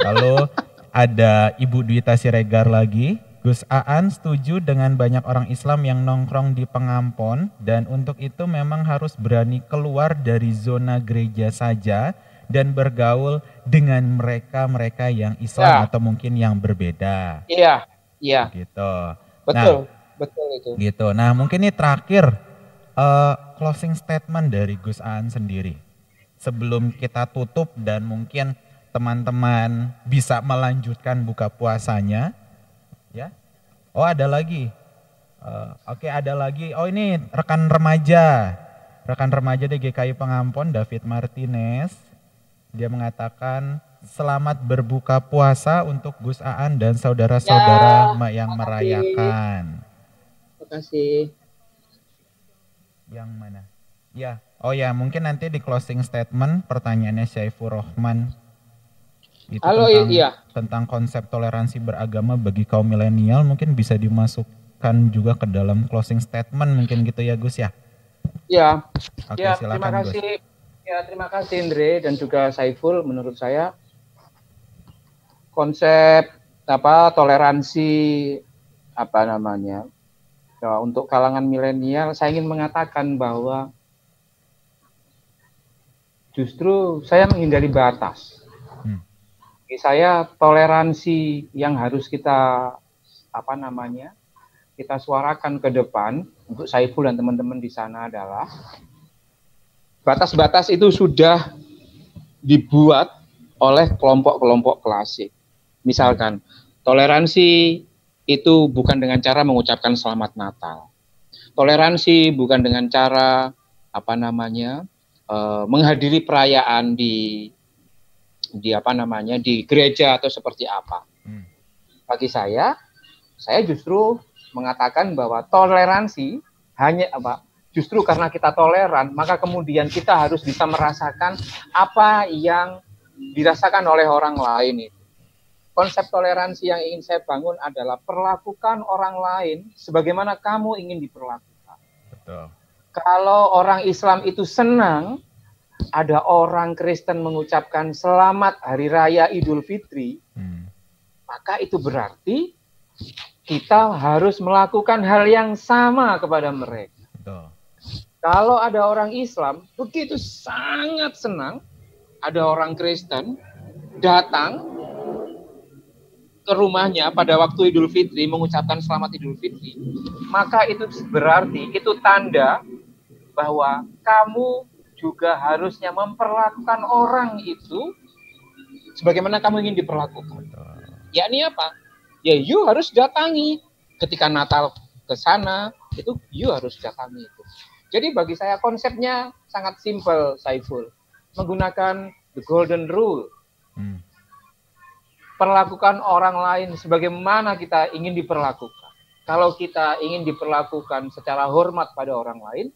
Lalu ada Ibu Dwita Siregar lagi, Gus Aan setuju dengan banyak orang Islam yang nongkrong di pengampon dan untuk itu memang harus berani keluar dari zona gereja saja dan bergaul dengan mereka-mereka yang Islam ya. atau mungkin yang berbeda. Iya. Iya. Gitu. Betul, nah, betul itu. Gitu. Nah, mungkin ini terakhir uh, closing statement dari Gus Aan sendiri. Sebelum kita tutup dan mungkin teman-teman bisa melanjutkan buka puasanya, ya. Oh, ada lagi. Uh, Oke, okay, ada lagi. Oh, ini rekan remaja. Rekan remaja di GKI Pengampon David Martinez. Dia mengatakan selamat berbuka puasa untuk Gus Aan dan saudara-saudara ya, yang merayakan. Terima kasih. Yang mana? Ya, oh ya mungkin nanti di closing statement pertanyaannya Syaifur Rohman itu Halo, tentang, iya. tentang konsep toleransi beragama bagi kaum milenial mungkin bisa dimasukkan juga ke dalam closing statement mungkin gitu ya Gus ya. Ya. Oke, ya, silakan terima kasih. Gus. Ya, terima kasih Indre dan juga Saiful menurut saya konsep apa toleransi apa namanya ya, untuk kalangan milenial saya ingin mengatakan bahwa justru saya menghindari batas. Hmm. Saya toleransi yang harus kita apa namanya kita suarakan ke depan untuk Saiful dan teman-teman di sana adalah batas-batas itu sudah dibuat oleh kelompok-kelompok klasik. Misalkan toleransi itu bukan dengan cara mengucapkan selamat Natal. Toleransi bukan dengan cara apa namanya uh, menghadiri perayaan di di apa namanya di gereja atau seperti apa. Hmm. Bagi saya, saya justru mengatakan bahwa toleransi hanya apa justru karena kita toleran maka kemudian kita harus bisa merasakan apa yang dirasakan oleh orang lain itu. Konsep toleransi yang ingin saya bangun adalah perlakukan orang lain sebagaimana kamu ingin diperlakukan. Betul. Kalau orang Islam itu senang ada orang Kristen mengucapkan selamat hari raya Idul Fitri, hmm. maka itu berarti kita harus melakukan hal yang sama kepada mereka. Betul. Kalau ada orang Islam begitu sangat senang ada orang Kristen datang ke rumahnya pada waktu Idul Fitri mengucapkan selamat Idul Fitri, maka itu berarti itu tanda bahwa kamu juga harusnya memperlakukan orang itu sebagaimana kamu ingin diperlakukan. Ya ini apa? Ya you harus datangi ketika Natal ke sana itu you harus datangi itu. Jadi bagi saya konsepnya sangat simpel Saiful. Menggunakan the golden rule. Hmm perlakukan orang lain sebagaimana kita ingin diperlakukan. Kalau kita ingin diperlakukan secara hormat pada orang lain,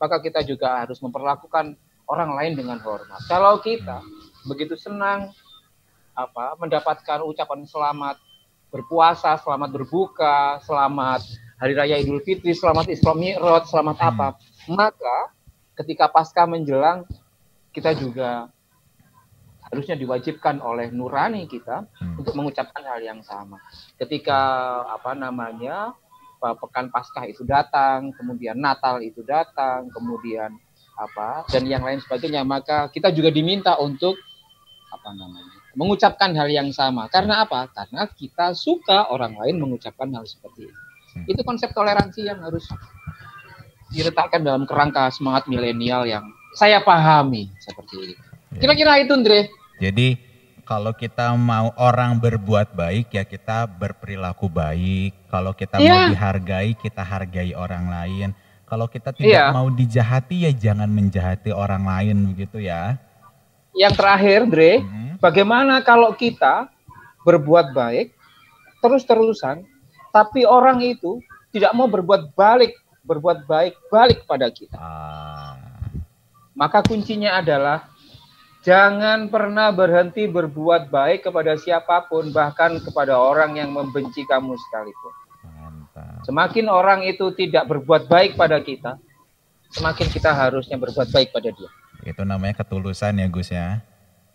maka kita juga harus memperlakukan orang lain dengan hormat. Kalau kita begitu senang apa mendapatkan ucapan selamat berpuasa, selamat berbuka, selamat hari raya Idul Fitri, selamat Isra Mi'raj, selamat apa, maka ketika pasca menjelang kita juga harusnya diwajibkan oleh nurani kita hmm. untuk mengucapkan hal yang sama. Ketika apa namanya pekan Paskah itu datang, kemudian Natal itu datang, kemudian apa dan yang lain sebagainya, maka kita juga diminta untuk apa namanya mengucapkan hal yang sama. Karena apa? Karena kita suka orang lain mengucapkan hal seperti itu. Hmm. Itu konsep toleransi yang harus diletakkan dalam kerangka semangat milenial yang saya pahami seperti itu. Ya. Kira-kira itu, Andre. Jadi kalau kita mau orang berbuat baik ya kita berperilaku baik. Kalau kita yeah. mau iya. dihargai, kita hargai orang lain. Kalau kita tidak yeah. mau dijahati ya jangan menjahati orang lain begitu ya. Yang terakhir, Dre, hmm. bagaimana kalau kita berbuat baik terus-terusan tapi orang itu tidak mau berbuat balik, berbuat baik balik pada kita. Ah. Maka kuncinya adalah Jangan pernah berhenti berbuat baik kepada siapa pun, bahkan kepada orang yang membenci kamu sekalipun. Mantap. Semakin orang itu tidak berbuat baik pada kita, semakin kita harusnya berbuat baik pada dia. Itu namanya ketulusan ya Gus ya.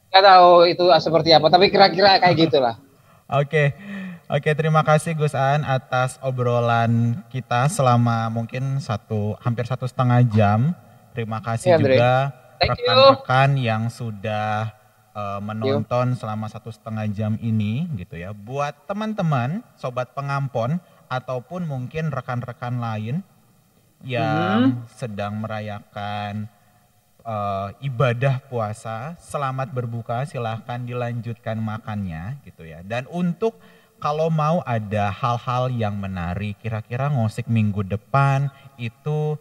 Gak tahu itu seperti apa, tapi kira-kira kayak gitulah. Oke. Oke, terima kasih Gus An atas obrolan kita selama mungkin satu hampir satu setengah jam. Terima kasih ya, juga rekan-rekan yang sudah uh, menonton selama satu setengah jam ini gitu ya. Buat teman-teman, sobat pengampon ataupun mungkin rekan-rekan lain yang hmm. sedang merayakan uh, ibadah puasa, selamat berbuka, silahkan dilanjutkan makannya gitu ya. Dan untuk kalau mau ada hal-hal yang menarik, kira-kira ngosik minggu depan itu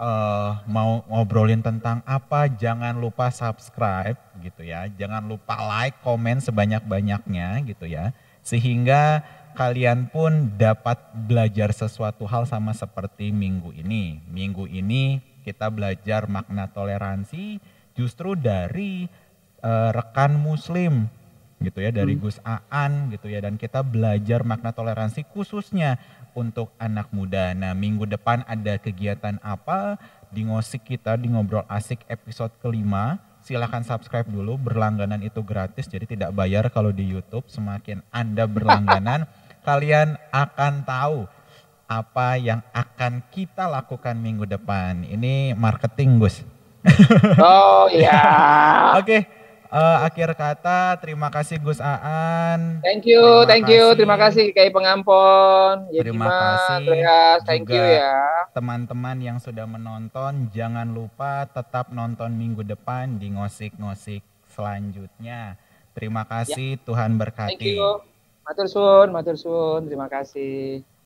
uh, mau ngobrolin tentang apa, jangan lupa subscribe gitu ya. Jangan lupa like, komen sebanyak-banyaknya gitu ya. Sehingga kalian pun dapat belajar sesuatu hal sama seperti minggu ini. Minggu ini kita belajar makna toleransi justru dari uh, rekan muslim gitu ya dari hmm. Gus Aan gitu ya dan kita belajar makna toleransi khususnya untuk anak muda. Nah minggu depan ada kegiatan apa di ngosik kita di ngobrol asik episode kelima. Silahkan subscribe dulu, berlangganan itu gratis jadi tidak bayar kalau di YouTube. Semakin Anda berlangganan, kalian akan tahu apa yang akan kita lakukan minggu depan. Ini marketing Gus. Oh iya. Oke. Okay. Uh, akhir kata terima kasih Gus Aan. Thank you, terima thank you, terima kasih Kiai Pengampon. Ya, terima kasih Andreas, thank you ya. Teman-teman yang sudah menonton, jangan lupa tetap nonton minggu depan di ngosik-ngosik selanjutnya. Terima kasih, ya. Tuhan berkati. Thank you. Matur suun, matur suun, terima kasih.